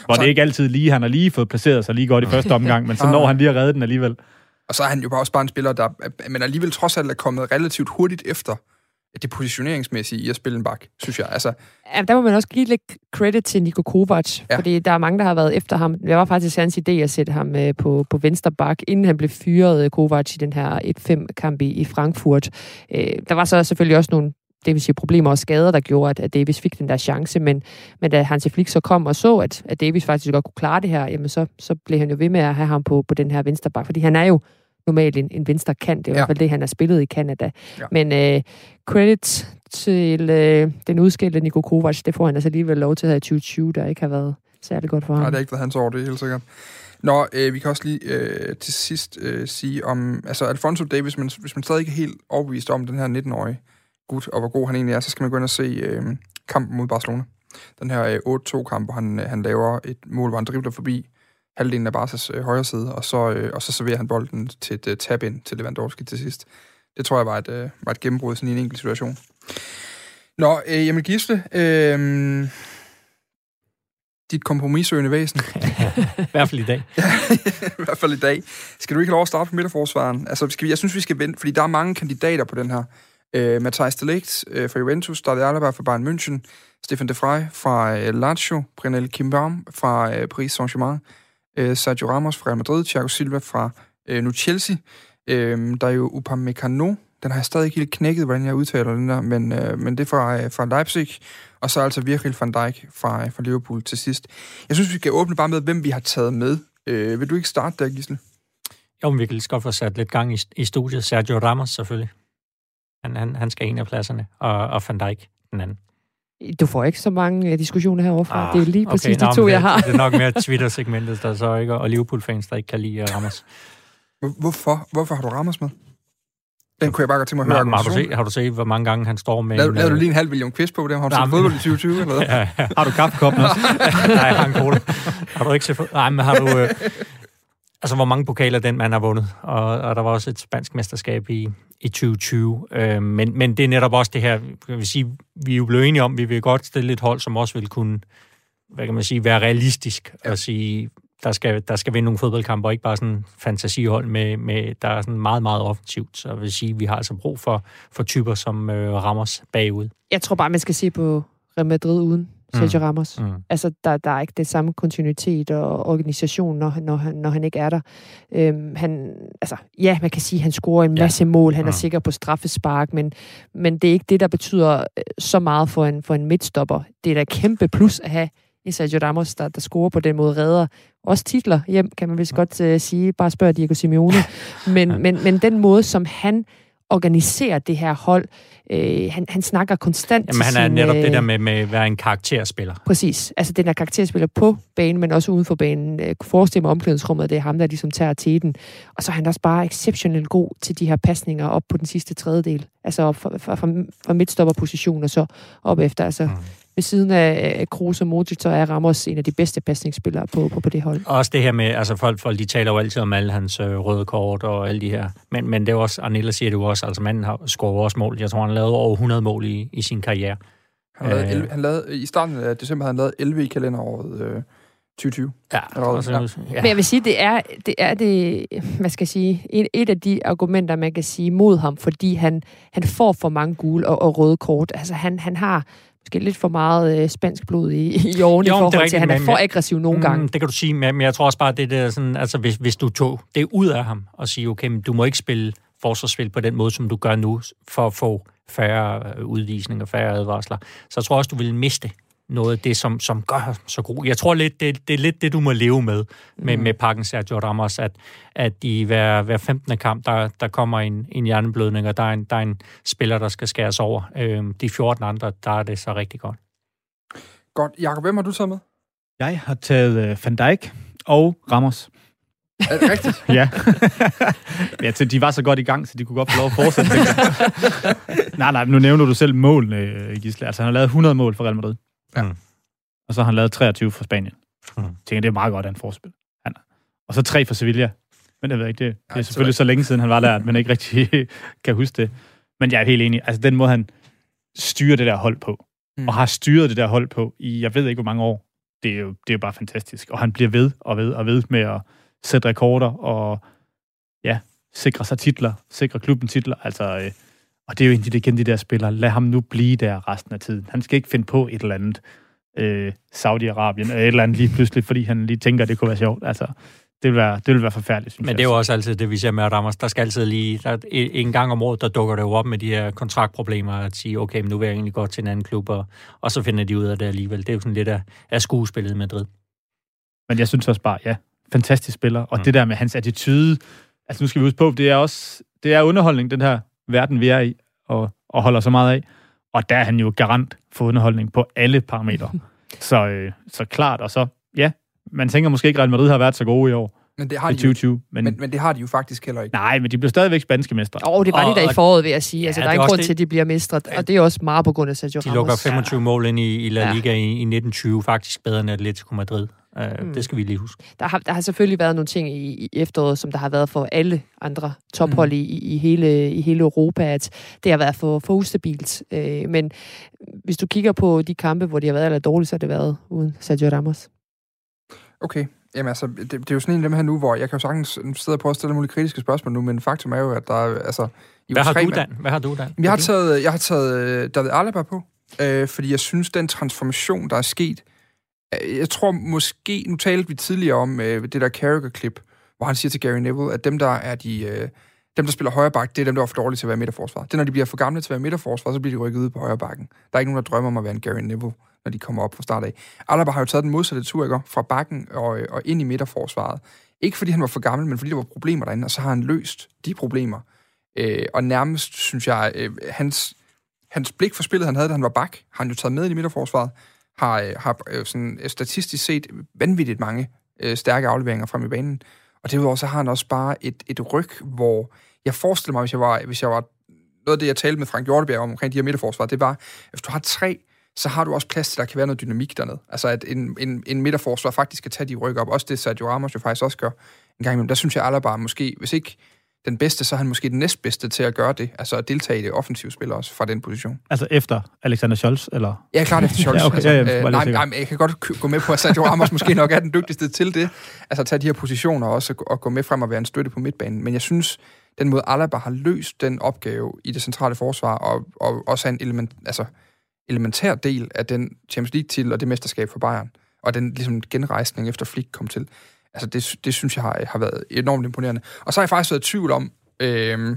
hvor så... det er ikke altid lige, han har lige fået placeret sig lige godt i første omgang, men så når han lige at redde den alligevel. Og så er han jo også bare en spiller, der men alligevel trods alt er kommet relativt hurtigt efter det positioneringsmæssige i at spille en bak, synes jeg. Altså, ja, der må man også give lidt credit til Niko Kovac, ja. fordi der er mange, der har været efter ham. Det var faktisk hans idé at sætte ham øh, på, på venstre bak, inden han blev fyret, øh, Kovac, i den her 1-5-kamp i, i Frankfurt. Øh, der var så selvfølgelig også nogle det vil sige problemer og skader, der gjorde, at, at Davis fik den der chance. Men, men da Hansi Flick så kom og så, at, at Davis faktisk godt kunne klare det her, jamen så, så blev han jo ved med at have ham på, på den her vensterbak, fordi han er jo normalt en, en venstre kant. Det er ja. i hvert fald det, han har spillet i Canada. Ja. Men øh, credit til øh, den udskældte Niko Kovac, det får han altså alligevel lov til at have i 2020, der ikke har været særlig godt for ham. Nej, det har ikke været hans år, det er helt sikkert. Nå, øh, vi kan også lige øh, til sidst øh, sige om, altså Alfonso Davis, men hvis man stadig ikke er helt overbevist om den her 19-årige, gut, og hvor god han egentlig er, så skal man gå ind og se øh, kampen mod Barcelona. Den her øh, 8-2-kamp, hvor han, øh, han laver et mål, hvor han dribler forbi halvdelen af Barca's øh, højre side, og så, øh, og så serverer han bolden til et øh, tab-ind til Lewandowski til sidst. Det tror jeg var et, øh, var et gennembrud sådan i en enkelt situation. Nå, øh, jamen Gisle, øh, dit kompromissøgende væsen. I hvert fald i dag. ja, i hvert fald i dag. Skal du ikke have lov at starte på midterforsvaren? Altså, skal vi, jeg synes, vi skal vente, fordi der er mange kandidater på den her. Øh, Matthijs Delict øh, fra Juventus, Dali Alaba fra Bayern München, Stefan de Frey fra øh, Lazio, Brunel Kimbam fra øh, Paris Saint-Germain, øh, Sergio Ramos fra Real Madrid, Thiago Silva fra øh, nu Chelsea, øh, der er jo Upamecano, Den har jeg stadig ikke helt knækket, hvordan jeg udtaler den der, men, øh, men det er fra, øh, fra Leipzig, og så altså Virgil van Dijk fra, øh, fra Liverpool til sidst. Jeg synes, vi skal åbne bare med, hvem vi har taget med. Øh, vil du ikke starte der, Gisle? Jo, men vi kan lige godt få sat lidt gang i, i studiet. Sergio Ramos selvfølgelig. Han, han, han skal en af pladserne, og, og Van Dijk den anden. Du får ikke så mange uh, diskussioner herovre Ah, det er lige præcis okay, de to, det, jeg har. Det er nok mere Twitter-segmentet, der så ikke, og Liverpool-fans, der ikke kan lide Ramos. Hvorfor? Hvorfor har du Ramos med? Den kunne jeg bare godt tænke mig at høre. Har, du set, har du set, hvor mange gange han står med... Lavede, lavede du lige en halv million quiz på det? Har du set fodbold i 2020 eller ja, ja. Har du kaffekoppen også? Nej, jeg har en cola. Har du ikke set... Nej, men har du... Øh, altså, hvor mange pokaler den mand har vundet? Og, og der var også et spansk mesterskab i, i 2020. Øh, men, men det er netop også det her... Jeg vil sige, vi er jo blevet enige om, at vi vil godt stille et hold, som også vil kunne hvad kan man sige, være realistisk ja. og sige, der skal, der skal vinde nogle fodboldkampe, og ikke bare sådan fantasihold, med, med, der er sådan meget, meget offensivt. Så jeg vil sige, vi har altså brug for, for typer, som øh, rammer os bagud. Jeg tror bare, man skal se på Real Madrid uden Sergio mm. Ramos. Mm. Altså, der, der er ikke det samme kontinuitet og organisation, når, når, han, når han ikke er der. Øhm, han, altså, ja, man kan sige, at han scorer en masse ja. mål. Han mm. er sikker på straffespark, men, men det er ikke det, der betyder øh, så meget for en, for en midtstopper. Det er da kæmpe plus at have i Sergio Ramos, der, der scorer på den måde, redder også titler hjem, kan man vist godt uh, sige. Bare spørg Diego Simeone. Men, men, men den måde, som han organiserer det her hold. Øh, han, han snakker konstant Jamen, han er sin, netop øh, det der med, med at være en karakterspiller. Præcis. Altså, den er karakterspiller på banen, men også uden for banen. Øh, forestille mig omklædningsrummet, det er ham, der ligesom tager teten. Og så er han også bare exceptionelt god til de her pasninger op på den sidste tredjedel. Altså fra, fra, fra, fra midtstopperposition og så op efter. Altså, mm ved siden af Kroos og Modric, så er Ramos en af de bedste pasningsspillere på, på, på det hold. Og også det her med, altså folk, folk de taler jo altid om alle hans øh, røde kort og alle de her, men, men det er også, Arnella siger det jo også, altså manden har scoret også mål. Jeg tror, han lavet over 100 mål i, i sin karriere. Han lavede, 11, han lavede, I starten af december havde han lavet 11 i kalenderåret øh, 2020. Ja, altså, ja. ja. Men jeg vil sige, det er det, er det hvad skal jeg sige, et, et af de argumenter, man kan sige mod ham, fordi han, han får for mange gule og, og røde kort. Altså, han, han har måske lidt for meget øh, spansk blod i, i årene i forhold til, at han er for aggressiv nogle mm, gange. Mm, det kan du sige, men jeg tror også bare, det er sådan, altså hvis, hvis du tog det ud af ham og sige, okay, men du må ikke spille forsvarsspil på den måde, som du gør nu, for at få færre øh, udvisninger, færre advarsler, så jeg tror også, du vil miste noget af det, som, som gør så god. Jeg tror lidt, det, det er lidt det, du må leve med, med, mm. med pakken Sergio Ramos, at, at i hver, hver 15. kamp, der, der kommer en, en hjerneblødning, og der er en, der er en spiller, der skal skæres over. Øhm, de 14 andre, der er det så rigtig godt. Godt. Jakob, hvem har du taget med? Jeg har taget uh, Van Dijk og Ramos. Er det rigtigt? ja. ja, så de var så godt i gang, så de kunne godt få lov at fortsætte. nej, nej, nu nævner du selv målene, Gisle. Altså, han har lavet 100 mål for Real Madrid. Ja. Mm. Og så har han lavet 23 for Spanien. Mm. Jeg tænker, det er meget godt, at han forspil. Han. Og så tre for Sevilla. Men jeg ved ikke, det, det er selvfølgelig så længe siden, han var der, at man ikke rigtig kan huske det. Men jeg er helt enig. Altså, den måde, han styrer det der hold på, mm. og har styret det der hold på i, jeg ved ikke, hvor mange år, det er jo, det er jo bare fantastisk. Og han bliver ved og ved og ved med at sætte rekorder og ja, sikre sig titler, sikre klubben titler. Altså, øh, og det er jo egentlig igen de der spillere. Lad ham nu blive der resten af tiden. Han skal ikke finde på et eller andet øh, Saudi-Arabien eller et eller andet lige pludselig, fordi han lige tænker, at det kunne være sjovt. Altså, det vil være, det vil være forfærdeligt, synes Men det er jo også altid det, vi ser med Ramos. Der skal altid lige... Der, en gang om året, der dukker det jo op med de her kontraktproblemer, at sige, okay, men nu vil jeg egentlig gå til en anden klub, og, og så finder de ud af det alligevel. Det er jo sådan lidt af, af skuespillet i Madrid. Men jeg synes også bare, ja, fantastisk spiller. Og mm. det der med hans attitude, altså nu skal vi huske på, det er også det er underholdning, den her verden, vi er i, og, og holder så meget af. Og der er han jo garant for underholdning på alle parametre. så, øh, så klart, og så, ja, man tænker måske ikke, at Real Madrid har været så gode i år. Men det har de 2020, jo, men, men, men det har de jo faktisk heller ikke. Nej, men de bliver stadigvæk spanske mestre. Åh, oh, det var og, de der i foråret, vil jeg sige. Ja, altså, der er ingen grund til, at de bliver mestre, og det er også meget på grund af Sergio De Ramos. lukker 25 ja. mål ind i, i La Liga ja. i, i 1920, faktisk bedre end Atletico Madrid. Uh, mm. Det skal vi lige huske. Der har, der har selvfølgelig været nogle ting i, i efteråret, som der har været for alle andre tophold mm. i, i, hele, i hele Europa, at det har været for, for ustabilt. Uh, men hvis du kigger på de kampe, hvor de har været eller dårligt, så har det været uden Sergio Ramos. Okay. Jamen altså, det, det er jo sådan en af dem her nu, hvor jeg kan jo sagtens sidde og prøve at stille mulige kritiske spørgsmål nu, men faktum er jo, at der er, altså... I Hvad har du, Dan? Hvad har du, Dan? Jeg har taget, jeg har taget David Alaba på, øh, fordi jeg synes, den transformation, der er sket, Øh, Øh, jeg tror måske, nu talte vi tidligere om øh, det der Carragher-klip, hvor han siger til Gary Neville, at dem, der er de, øh, dem, der spiller højre bak, det er dem, der er for dårlige til at være midterforsvar. Det er, når de bliver for gamle til at være midterforsvar, så bliver de rykket ud på højre bakken. Der er ikke nogen, der drømmer om at være en Gary Neville, når de kommer op fra start af. Alaba har jo taget den modsatte tur, ikke? fra bakken og, øh, og ind i midterforsvaret. Ikke fordi han var for gammel, men fordi der var problemer derinde, og så har han løst de problemer. Øh, og nærmest, synes jeg, øh, hans, hans blik for spillet, han havde, da han var bak, har han jo taget med ind i midterforsvaret, har, øh, har øh, sådan, øh, statistisk set vanvittigt mange øh, stærke afleveringer frem i banen. Og derudover så har han også bare et, et ryg, hvor jeg forestiller mig, hvis jeg var, hvis jeg var noget af det, jeg talte med Frank Hjortebjerg om omkring de her midterforsvar, det var, at hvis du har tre, så har du også plads til, at der kan være noget dynamik dernede. Altså, at en, en, en midterforsvar faktisk kan tage de ryk op. Også det, Sergio Ramos jo faktisk også gør en gang imellem. Der synes jeg, Alaba måske, hvis ikke den bedste, så er han måske den næstbedste til at gøre det. Altså at deltage i det offensive spil også fra den position. Altså efter Alexander Scholz, eller? Ja, klart efter Scholz. ja, okay. altså, ja, ja, øh, nej, nej, jeg kan godt gå med på, at Sergio Ramos måske nok er den dygtigste til det. Altså at tage de her positioner også og gå med frem og være en støtte på midtbanen. Men jeg synes, den måde Alaba har løst den opgave i det centrale forsvar, og, og også er en element, altså, elementær del af den Champions League-titel og det mesterskab for Bayern, og den ligesom, genrejsning efter Flick kom til. Altså, det, det synes jeg har, har været enormt imponerende. Og så har jeg faktisk været i tvivl om, øh,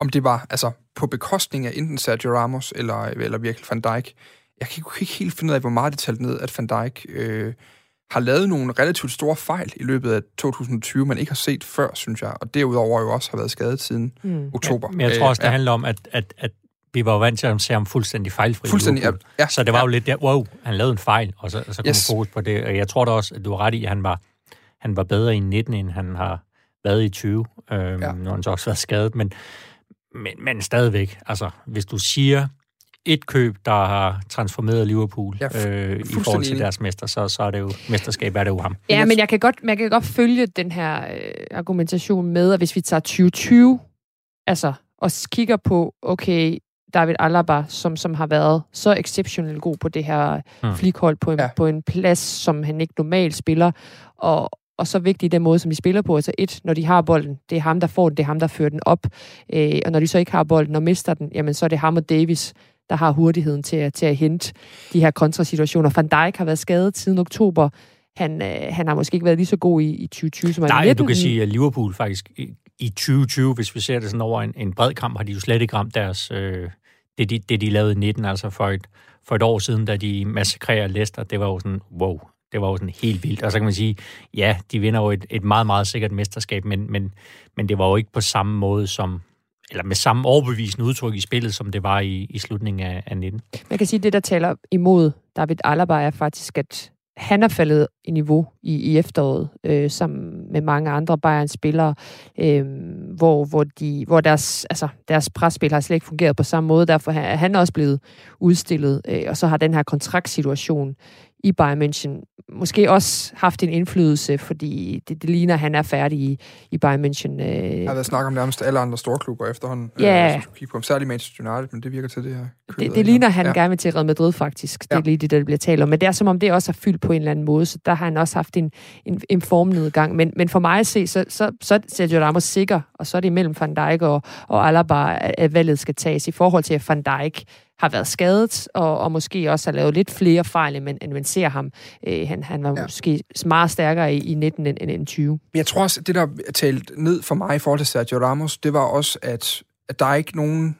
om det var altså, på bekostning af enten Sergio Ramos eller, eller virkelig Van Dijk. Jeg kan ikke helt finde ud af, hvor meget det talte ned, at Van Dijk øh, har lavet nogle relativt store fejl i løbet af 2020, man ikke har set før, synes jeg. Og derudover jo også har været skadet siden mm. oktober. Ja, men jeg tror også, det øh, handler om, at, at, at vi var jo vant til at se ham fuldstændig fejlfri. Fuldstændig, ja, ja. Så det var ja. jo lidt der, wow, han lavede en fejl, og så, så kom yes. fokus på det. Og jeg tror da også, at du har ret i, at han var, han var bedre i 19, end han har været i 20, øhm, ja. når han så også været skadet. Men, men, men stadigvæk, altså, hvis du siger et køb, der har transformeret Liverpool ja, øh, i forhold til deres mester, så, så er det jo mesterskab, er det jo ham. Ja, men jeg kan godt, man kan godt følge den her øh, argumentation med, at hvis vi tager 2020, altså, og kigger på, okay, David Alaba, som, som har været så exceptionelt god på det her hmm. flikhold på en, ja. på en plads, som han ikke normalt spiller, og, og så vigtig den måde, som de spiller på. Altså et, når de har bolden, det er ham, der får den, det er ham, der fører den op. Øh, og når de så ikke har bolden og mister den, jamen så er det ham og Davis, der har hurtigheden til at, til at hente de her kontrasituationer. Van Dijk har været skadet siden oktober. Han, øh, han har måske ikke været lige så god i, i 2020, som han Nej, i 19. du kan sige, at Liverpool faktisk i, i 2020, hvis vi ser det sådan over en, en bred kamp, har de jo slet ikke ramt deres, øh, det, de, det, de lavede i 19, altså for et, for et år siden, da de massakrerer Leicester. Det var jo sådan, wow, det var jo sådan helt vildt. Og så kan man sige, ja, de vinder jo et, et meget, meget sikkert mesterskab, men, men, men det var jo ikke på samme måde som, eller med samme overbevisende udtryk i spillet, som det var i, i slutningen af, af 19. Man kan sige, at det, der taler imod David Alaba, er faktisk, at han er faldet i niveau i, i efteråret, øh, sammen med mange andre Bayern-spillere, øh, hvor, hvor, de, hvor deres, altså, deres presspil har slet ikke fungeret på samme måde. Derfor er han også blevet udstillet, øh, og så har den her kontraktsituation i Bayern München måske også haft en indflydelse, fordi det, det ligner, at han er færdig i, i Bayern München. Øh. Jeg har været snakket om nærmest alle andre store klubber efterhånden. Ja. Øh, kigge på særligt Manchester United, men det virker til det her. Det, det ligner, han ja. gerne vil til Real Madrid, faktisk. Det er ja. lige det, der bliver talt om. Men det er som om, det også har fyldt på en eller anden måde, så der har han også haft en, en, en formnedgang. Men, men for mig at se, så, så, så er Sergio Ramos sikker, og så er det imellem Van Dijk og, og Alaba, at valget skal tages i forhold til, at Van Dijk har været skadet, og, og måske også har lavet lidt flere fejl, end man, end man ser ham. Øh, han, han var ja. måske meget stærkere i, i 19 end, end 20. Men jeg tror også, det der er talt ned for mig i forhold til Sergio Ramos, det var også, at, at der er ikke nogen...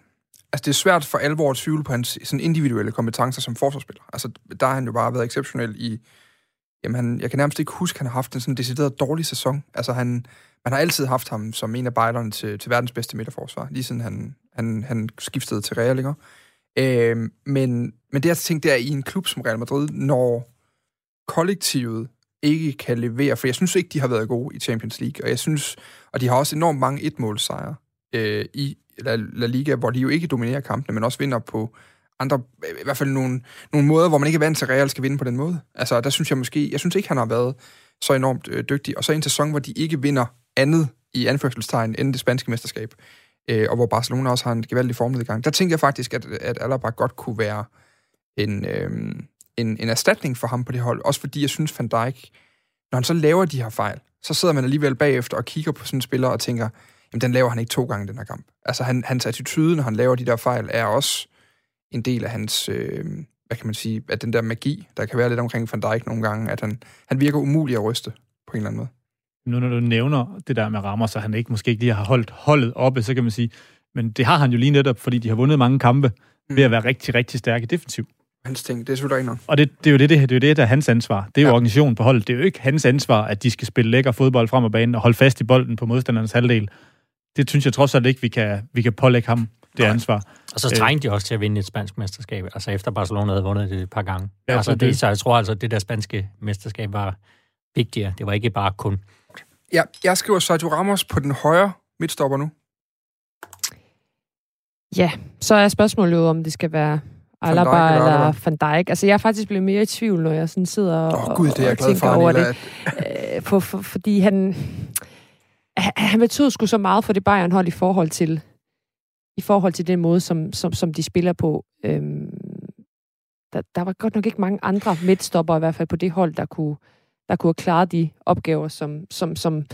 Altså, det er svært for alvor at tvivle på hans sådan individuelle kompetencer som forsvarsspiller. Altså, der har han jo bare været exceptionel i... Jamen, han, jeg kan nærmest ikke huske, at han har haft en sådan decideret dårlig sæson. Altså, han, man har altid haft ham som en af bejlerne til, til verdens bedste midterforsvar, lige siden han, han, han skiftede til Real, ikke? Øh, men, men det jeg tænkte, det er i en klub som Real Madrid, når kollektivet ikke kan levere, for jeg synes ikke, de har været gode i Champions League, og jeg synes, og de har også enormt mange etmålsejre øh, i La, La Liga, hvor de jo ikke dominerer kampene, men også vinder på andre, øh, i hvert fald nogle, nogle måder, hvor man ikke er vant til, at Real skal vinde på den måde. Altså, der synes jeg måske, jeg synes ikke, han har været så enormt øh, dygtig. Og så en sæson, hvor de ikke vinder andet i anførselstegn end det spanske mesterskab øh, og hvor Barcelona også har en gevaldig formnedgang. Der tænkte jeg faktisk, at, at Alaba godt kunne være en, øh, en, en erstatning for ham på det hold. Også fordi jeg synes, Van Dijk, når han så laver de her fejl, så sidder man alligevel bagefter og kigger på sådan en spiller og tænker, jamen den laver han ikke to gange den her kamp. Altså han, hans attitude, når han laver de der fejl, er også en del af hans, øh, hvad kan man sige, at den der magi, der kan være lidt omkring Van Dijk nogle gange, at han, han virker umulig at ryste på en eller anden måde nu når du nævner det der med rammer, så han ikke måske ikke lige har holdt holdet oppe, så kan man sige, men det har han jo lige netop, fordi de har vundet mange kampe mm. ved at være rigtig, rigtig stærke defensiv. Hans ting, det er selvfølgelig ikke Og det, det, er jo det, det, det, er jo det, der er hans ansvar. Det er jo ja. organisationen på holdet. Det er jo ikke hans ansvar, at de skal spille lækker fodbold frem og banen og holde fast i bolden på modstandernes halvdel. Det synes jeg trods alt ikke, vi kan, vi kan pålægge ham det Nej. ansvar. Og så trængte de også til at vinde et spansk mesterskab, altså efter Barcelona havde vundet det et par gange. Ja, altså, det, så jeg tror altså, at det der spanske mesterskab var vigtigere. Det var ikke bare kun... Ja, jeg skriver Sergio Ramos på den højre midtstopper nu. Ja, så er spørgsmålet jo, om det skal være Alaba eller, eller Van Dijk. Altså, jeg er faktisk blevet mere i tvivl, når jeg sådan sidder oh, og, Gud, det er og tænker for, over det. Øh, for, for, fordi han, han betød sgu så meget for det Bayern hold i forhold til i forhold til den måde, som, som, som de spiller på. Øhm, der, der var godt nok ikke mange andre midtstopper, i hvert fald på det hold, der kunne, der kunne klare de opgaver, som, som, som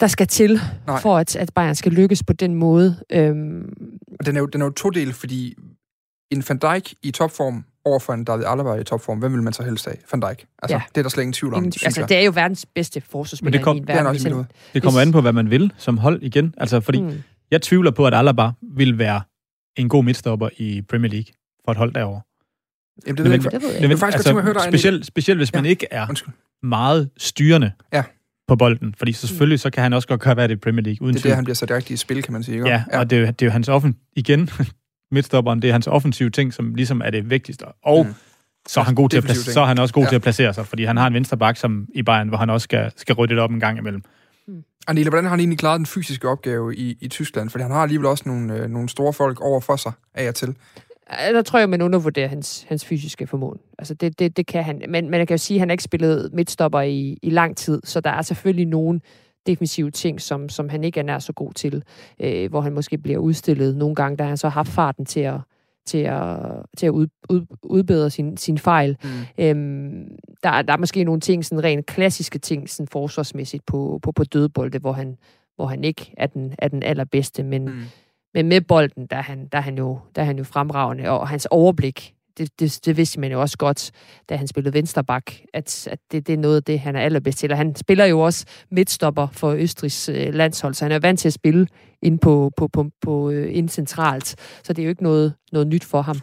der skal til, Nej. for at, at Bayern skal lykkes på den måde. Øhm, og den er jo, den er jo to del, fordi en Van Dijk i topform over for en David Alaba i topform, hvem vil man så helst have? Van Dijk. Altså, ja. det er der slet ingen tvivl om, ingen, Altså, det er jo verdens bedste forsvarsspiller Men det kom, i en verden. Det, er det kommer an på, hvad man vil som hold igen. Altså, fordi mm. jeg tvivler på, at Alaba vil være en god midtstopper i Premier League for et hold derovre. Jamen, det, ved jeg, det ved jeg. Faktisk altså, høre dig specielt, specielt hvis ja. man ikke er Undskyld. meget styrende ja. på bolden, fordi så selvfølgelig så kan han også godt gøre hvad det i Premier League. Uden det er det, han bliver sat rigtigt i spil, kan man sige. Ikke? Ja, ja, og det er, jo, det er jo hans offen... Igen, midtstopperen, det er hans offensive ting, som ligesom er det vigtigste. Og mm. så er han, god til at placere, så er han også god ja. til at placere sig, fordi han har en venstre bak som i Bayern, hvor han også skal, skal rydde det op en gang imellem. Mm. Anila, hvordan har han egentlig klaret den fysiske opgave i, i Tyskland? Fordi han har alligevel også nogle, øh, nogle store folk over for sig af og til. Der tror jeg, man undervurderer hans, hans fysiske formål. Altså, det, det, det kan han. Men, men jeg kan jo sige, at han har ikke spillet midtstopper i, i lang tid, så der er selvfølgelig nogen defensive ting, som, som han ikke er nær så god til, øh, hvor han måske bliver udstillet nogle gange, da han så har haft farten til at, til at, til at ud, ud, udbedre sin, sin fejl. Mm. Øhm, der, der er måske nogle ting, sådan rent klassiske ting, sådan forsvarsmæssigt på, på, på dødbolde, hvor han, hvor han ikke er den, er den allerbedste, men, mm. Men med bolden, der er, han, der, er han jo, der er han jo fremragende, og hans overblik det, det, det vidste man jo også godt, da han spillede vensterbak, at, at det, det er noget af det, han er allerbedst til. Og han spiller jo også midtstopper for Østrigs øh, landshold, så han er vant til at spille ind, på, på, på, på, øh, ind centralt. Så det er jo ikke noget, noget nyt for ham.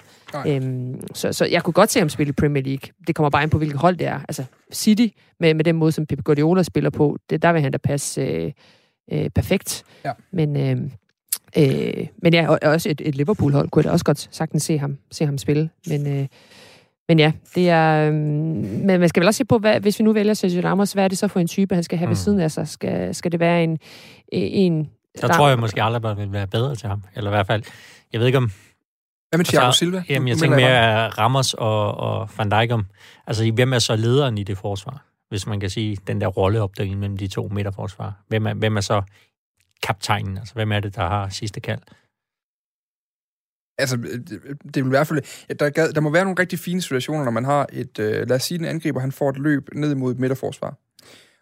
Øhm, så, så jeg kunne godt se ham spille i Premier League. Det kommer bare ind på, hvilket hold det er. Altså City, med, med den måde, som Pep Guardiola spiller på, det, der vil han da passe øh, øh, perfekt. Ja. Men... Øh, Øh, men ja, også et, et Liverpool-hold kunne jeg da også godt sagtens se ham, se ham spille. Men, øh, men ja, det er... Øh, men man skal vel også se på, hvad, hvis vi nu vælger Sergio Ramos, hvad er det så for en type, han skal have mm. ved siden af sig? Skal, skal det være en... en der tror jeg måske aldrig, vil være bedre til ham. Eller i hvert fald, jeg ved ikke om... Hvad med Thiago altså, Silva? Jamen, jeg tænker mere Ramos og, og Van Dijk om... Altså, hvem er så lederen i det forsvar? Hvis man kan sige, den der rolleopdeling mellem de to midterforsvar. Hvem er, hvem er så kaptajnen? Altså, hvem er det, der har sidste kald? Altså, det vil i hvert fald... Der, der må være nogle rigtig fine situationer, når man har et... Øh, lad os sige, en angriber, han får et løb ned mod et midterforsvar.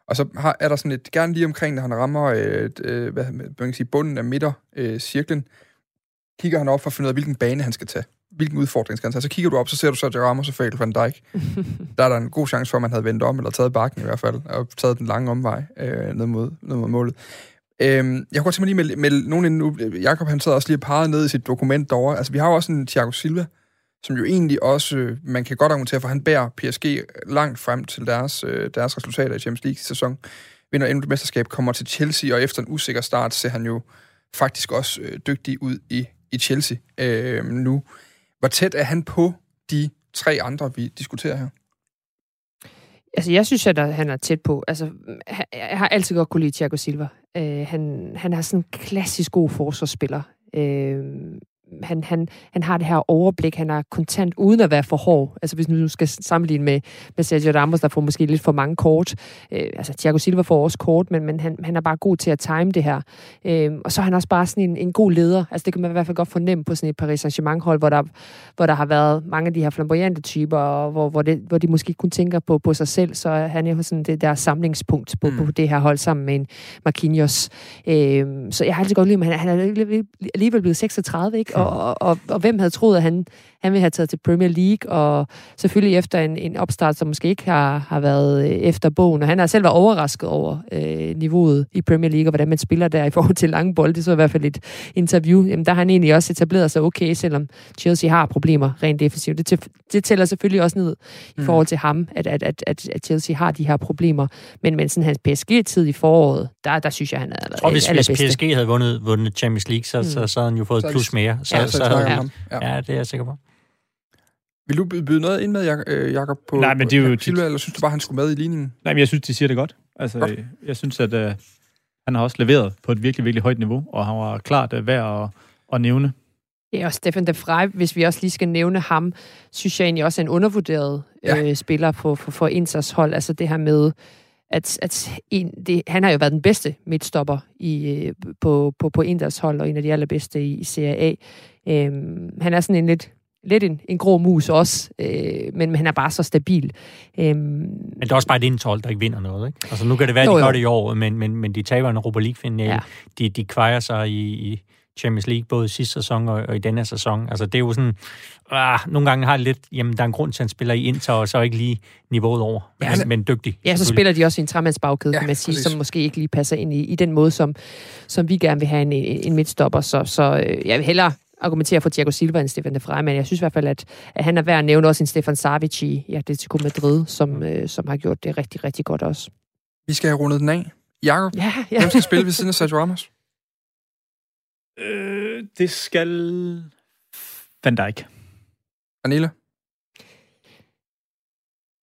Og så har, er der sådan et... Gerne lige omkring, når han rammer et, øh, hvad man kan sige, bunden af midtercirklen, øh, kigger han op for at finde ud af, hvilken bane han skal tage. Hvilken udfordring skal han tage. Så kigger du op, så ser du så, at det rammer så fejl Van Dijk. der er der en god chance for, at man havde vendt om, eller taget bakken i hvert fald, og taget den lange omvej øh, ned, mod, ned mod målet. Øhm, jeg kunne godt tænke mig lige med, med nogen nu. Jakob han sad også lige og ned i sit dokument derovre. Altså, vi har jo også en Thiago Silva, som jo egentlig også, øh, man kan godt argumentere for, han bærer PSG langt frem til deres, øh, deres resultater i Champions League-sæson. Vinder endnu et mesterskab, kommer til Chelsea, og efter en usikker start ser han jo faktisk også øh, dygtig ud i, i Chelsea øh, nu. Hvor tæt er han på de tre andre, vi diskuterer her? Altså, jeg synes, at han er tæt på. Altså, jeg har altid godt kunne lide Thiago Silva. Øh, han, han er sådan en klassisk god forsvarsspiller. Øh, han, han, han har det her overblik, han er kontant uden at være for hård. Altså hvis nu skal sammenligne med, med Sergio Ramos, der får måske lidt for mange kort. Øh, altså Thiago Silva får også kort, men, men han, han er bare god til at time det her. Øh, og så er han også bare sådan en, en god leder. Altså det kan man i hvert fald godt fornemme på sådan et Paris Saint-Germain-hold, hvor der, hvor der har været mange af de her flamboyante typer, og hvor, hvor, det, hvor de måske kun tænker på, på sig selv, så han er jo sådan det der samlingspunkt på, mm. på det her hold sammen med en Marquinhos. Øh, så jeg har altid godt lide, at han, han er alligevel blevet 36, ikke? Og, og, og, og hvem havde troet, at han, han ville have taget til Premier League, og selvfølgelig efter en, en opstart, som måske ikke har, har været øh, efter bogen, og han har selv været overrasket over øh, niveauet i Premier League, og hvordan man spiller der i forhold til lange bolde. Det så i hvert fald et interview. Jamen, der har han egentlig også etableret sig okay, selvom Chelsea har problemer rent defensivt. Det, det tæller selvfølgelig også ned i mm. forhold til ham, at, at, at, at, at Chelsea har de her problemer. Men, men sådan hans PSG-tid i foråret, der, der synes jeg, han havde været Og hvis, hvis PSG havde vundet, vundet Champions League, så, mm. så, så havde han jo fået et plus mere. Så, ja, så, så, så havde, ja. ja, det er jeg sikker på. Vil du byde noget ind med, øh, Jakob på Nej, men det er jo Silva, eller synes du bare, han skulle med i ligningen? Nej, men jeg synes, de siger det godt. Altså, godt. jeg synes, at uh, han har også leveret på et virkelig, virkelig højt niveau, og han var klart uh, værd at, at nævne. Ja, og Stefan de Vrij, hvis vi også lige skal nævne ham, synes jeg egentlig også er en undervurderet ja. øh, spiller på, for, for Inters hold. Altså det her med, at, at en, det, han har jo været den bedste midtstopper i, øh, på, på, på Inters hold, og en af de allerbedste i, i Serie A. Øhm, han er sådan en lidt lidt en, en grå mus også, øh, men han er bare så stabil. Øhm, men det er også bare et indhold, der ikke vinder noget, ikke? Altså nu kan det være, at de jo, jo. gør det i år, men, men, men de taber en Europa League-finale. Ja. De, de kvejer sig i, i Champions League, både sidste sæson og, og i denne sæson. Altså det er jo sådan, ah, nogle gange har det lidt, jamen der er en grund til, at han spiller i Inter, og så ikke lige niveauet over, men, ja, men dygtig. Ja, så spiller de også i en tremandsbagkæde, ja, kan man sige, præcis. som måske ikke lige passer ind i, i den måde, som, som vi gerne vil have en, en midtstopper. Så, så øh, jeg vil hellere argumentere for Thiago Silva end Stefan de Vrij, men jeg synes i hvert fald, at, at han er værd at nævne også en Stefan Savic i ja, Atletico Madrid, som, øh, som har gjort det rigtig, rigtig godt også. Vi skal have rundet den af. Jakob, ja, ja. hvem skal spille ved siden af Sergio Ramos? Øh, det skal Van Dijk. Anila?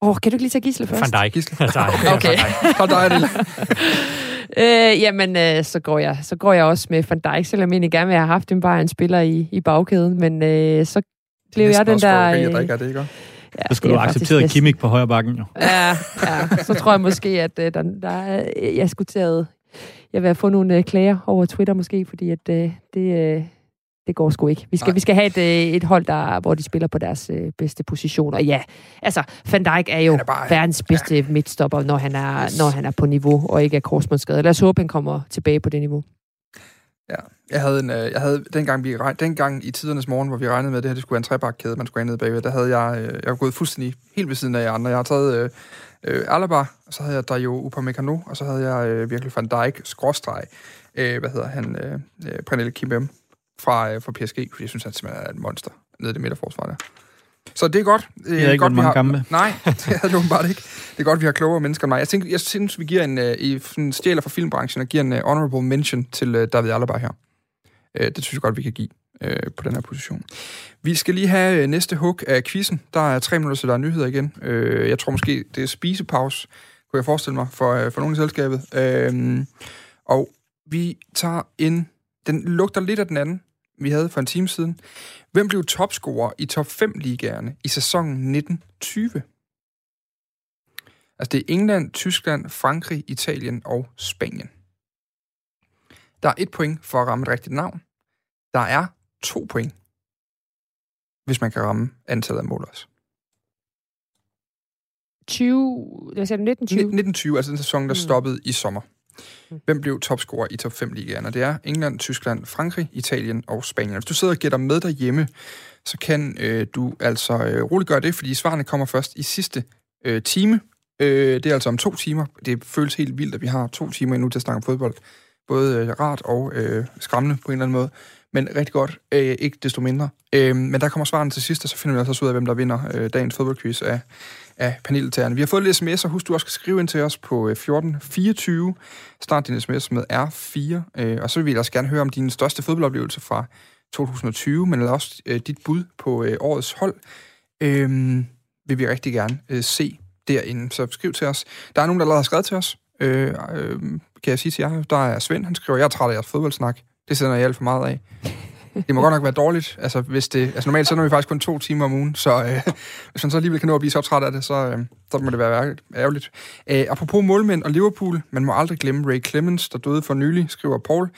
Åh, oh, kan du ikke lige tage Gisle først? Van Dijk. Gisle. okay. okay. Van Dijk. øh, jamen, øh, så, går jeg, så går jeg også med Van Dijk, selvom jeg egentlig gerne vil have haft en bare en spiller i, i bagkæden. Men øh, så blev jeg den der... Øh, der ikke er det, ikke? Ja, så skulle du acceptere Kimmich på højre bakken, jo. Ja, ja, så tror jeg måske, at øh, der, der, jeg skulle tage... Jeg vil få nogle øh, klager over Twitter måske, fordi at øh, det, øh, det går sgu ikke. Vi skal, vi skal have et, øh, et hold, der, hvor de spiller på deres øh, bedste positioner. Ja, altså, Van Dijk er jo er bare, verdens bedste ja. midtstopper, når han, er, yes. når han er på niveau, og ikke er korsmålsskadet. Lad os håbe, han kommer tilbage på det niveau. Ja, jeg havde, en, øh, jeg havde dengang, vi, dengang i tidernes morgen, hvor vi regnede med, at det her det skulle være en trebakkæde, man skulle have ned bagved, der havde jeg, øh, jeg var gået fuldstændig helt ved siden af jer andre. Jeg har taget øh, Alaba, og så havde jeg der jo Upamecano, og så havde jeg øh, virkelig Van Dijk, skråstreg, øh, hvad hedder han, øh Pernille Kimbem, fra, øh, fra PSG, fordi jeg synes, han simpelthen er et monster nede i det midterforsvar der. Så det er godt. Det er ikke godt, vi har, kampe. Nej, det er det bare ikke. Det er godt, vi har klogere mennesker end mig. Jeg, tænker, jeg synes, vi giver en, uh, i stjæler fra filmbranchen og giver en uh, honorable mention til uh, David Alaba her. Uh, det synes jeg godt, vi kan give uh, på den her position. Vi skal lige have uh, næste hug af quizzen. Der er tre minutter, så der er nyheder igen. Uh, jeg tror måske, det er spisepause, kunne jeg forestille mig, for, uh, for nogen i selskabet. Uh, og vi tager en... Den lugter lidt af den anden vi havde for en time siden. Hvem blev topscorer i top 5 ligaerne i sæsonen 1920? Altså det er England, Tyskland, Frankrig, Italien og Spanien. Der er et point for at ramme et rigtigt navn. Der er to point, hvis man kan ramme antallet af mål også. 20, hvad sagde du, 1920? 1920, altså den sæson, der mm. stoppede i sommer. Mm. Hvem blev topscorer i top 5 ligaerne? Det er England, Tyskland, Frankrig, Italien og Spanien. Hvis du sidder og gætter med derhjemme, så kan øh, du altså øh, roligt gøre det, fordi svarene kommer først i sidste øh, time. Øh, det er altså om to timer. Det føles helt vildt, at vi har to timer endnu til at snakke om fodbold. Både øh, rart og øh, skræmmende på en eller anden måde. Men rigtig godt, øh, ikke desto mindre. Øh, men der kommer svarene til sidst, og så finder vi altså ud af, hvem der vinder øh, dagens fodboldquiz af af paneltagerne. Vi har fået lidt sms'er. husk, du også skal skrive ind til os på øh, 1424. Start din sms med R4, øh, og så vil vi ellers gerne høre om din største fodboldoplevelse fra 2020, men også øh, dit bud på øh, årets hold. Øh, vil vi rigtig gerne øh, se derinde, så skriv til os. Der er nogen, der allerede har skrevet til os. Øh, øh, kan jeg sige til jer, der er Svend, han skriver, jeg er træt af jeres fodboldsnak. Det sender jeg alt for meget af. Det må godt nok være dårligt. Altså, hvis det, altså normalt sender vi faktisk kun to timer om ugen, så øh, hvis man så alligevel kan nå at blive så træt af det, så, øh, så må det være ærgerligt. Øh, apropos målmænd og Liverpool, man må aldrig glemme Ray Clemens, der døde for nylig, skriver Paul.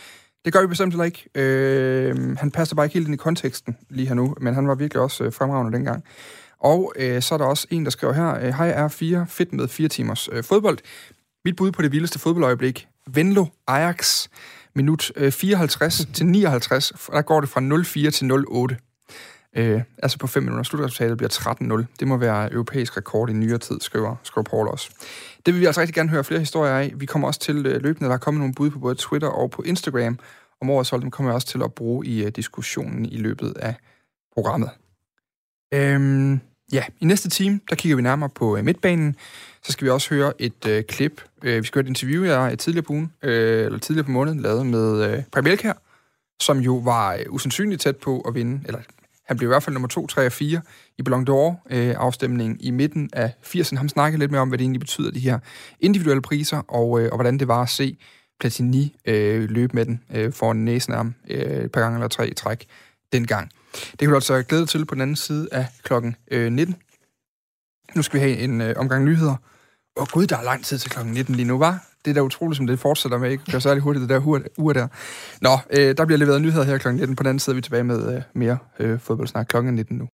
Det gør vi bestemt heller ikke. Øh, han passer bare ikke helt ind i konteksten lige her nu, men han var virkelig også øh, fremragende dengang. Og øh, så er der også en, der skriver her, øh, Hej R4, fedt med fire timers øh, fodbold. Mit bud på det vildeste fodboldøjeblik, Venlo Ajax minut øh, 54 til 59, der går det fra 04 til 08. Øh, altså på 5 minutter. Slutresultatet bliver 13-0. Det må være europæisk rekord i nyere tid, skriver, skriver Paul også. Det vil vi altså rigtig gerne høre flere historier af. Vi kommer også til øh, løbende, der er kommet nogle bud på både Twitter og på Instagram om årets hold. Dem kommer jeg også til at bruge i uh, diskussionen i løbet af programmet. Øhm, ja, i næste time, der kigger vi nærmere på uh, midtbanen. Så skal vi også høre et øh, klip. Øh, vi skal høre et interview, jeg er tidligere på ugen, øh, eller tidligere på måneden, lavet med øh, Preben her, som jo var øh, usandsynligt tæt på at vinde, eller han blev i hvert fald nummer 2, 3 og 4 i Ballon d'Or-afstemningen øh, i midten af 80'erne. Han snakkede lidt mere om, hvad det egentlig betyder, de her individuelle priser, og, øh, og hvordan det var at se Platini øh, løbe med den øh, foran næsen af ham øh, et par gange eller tre i træk dengang. Det kan du altså glæde til på den anden side af klokken øh, 19. Nu skal vi have en øh, omgang nyheder. Åh oh, gud, der er lang tid til klokken 19 lige nu, var? Det er da utroligt, som det fortsætter med, ikke? Det særlig hurtigt, det der ur der. Nå, øh, der bliver leveret nyheder her klokken 19. På den anden side er vi tilbage med øh, mere øh, fodboldsnak klokken 19 nu.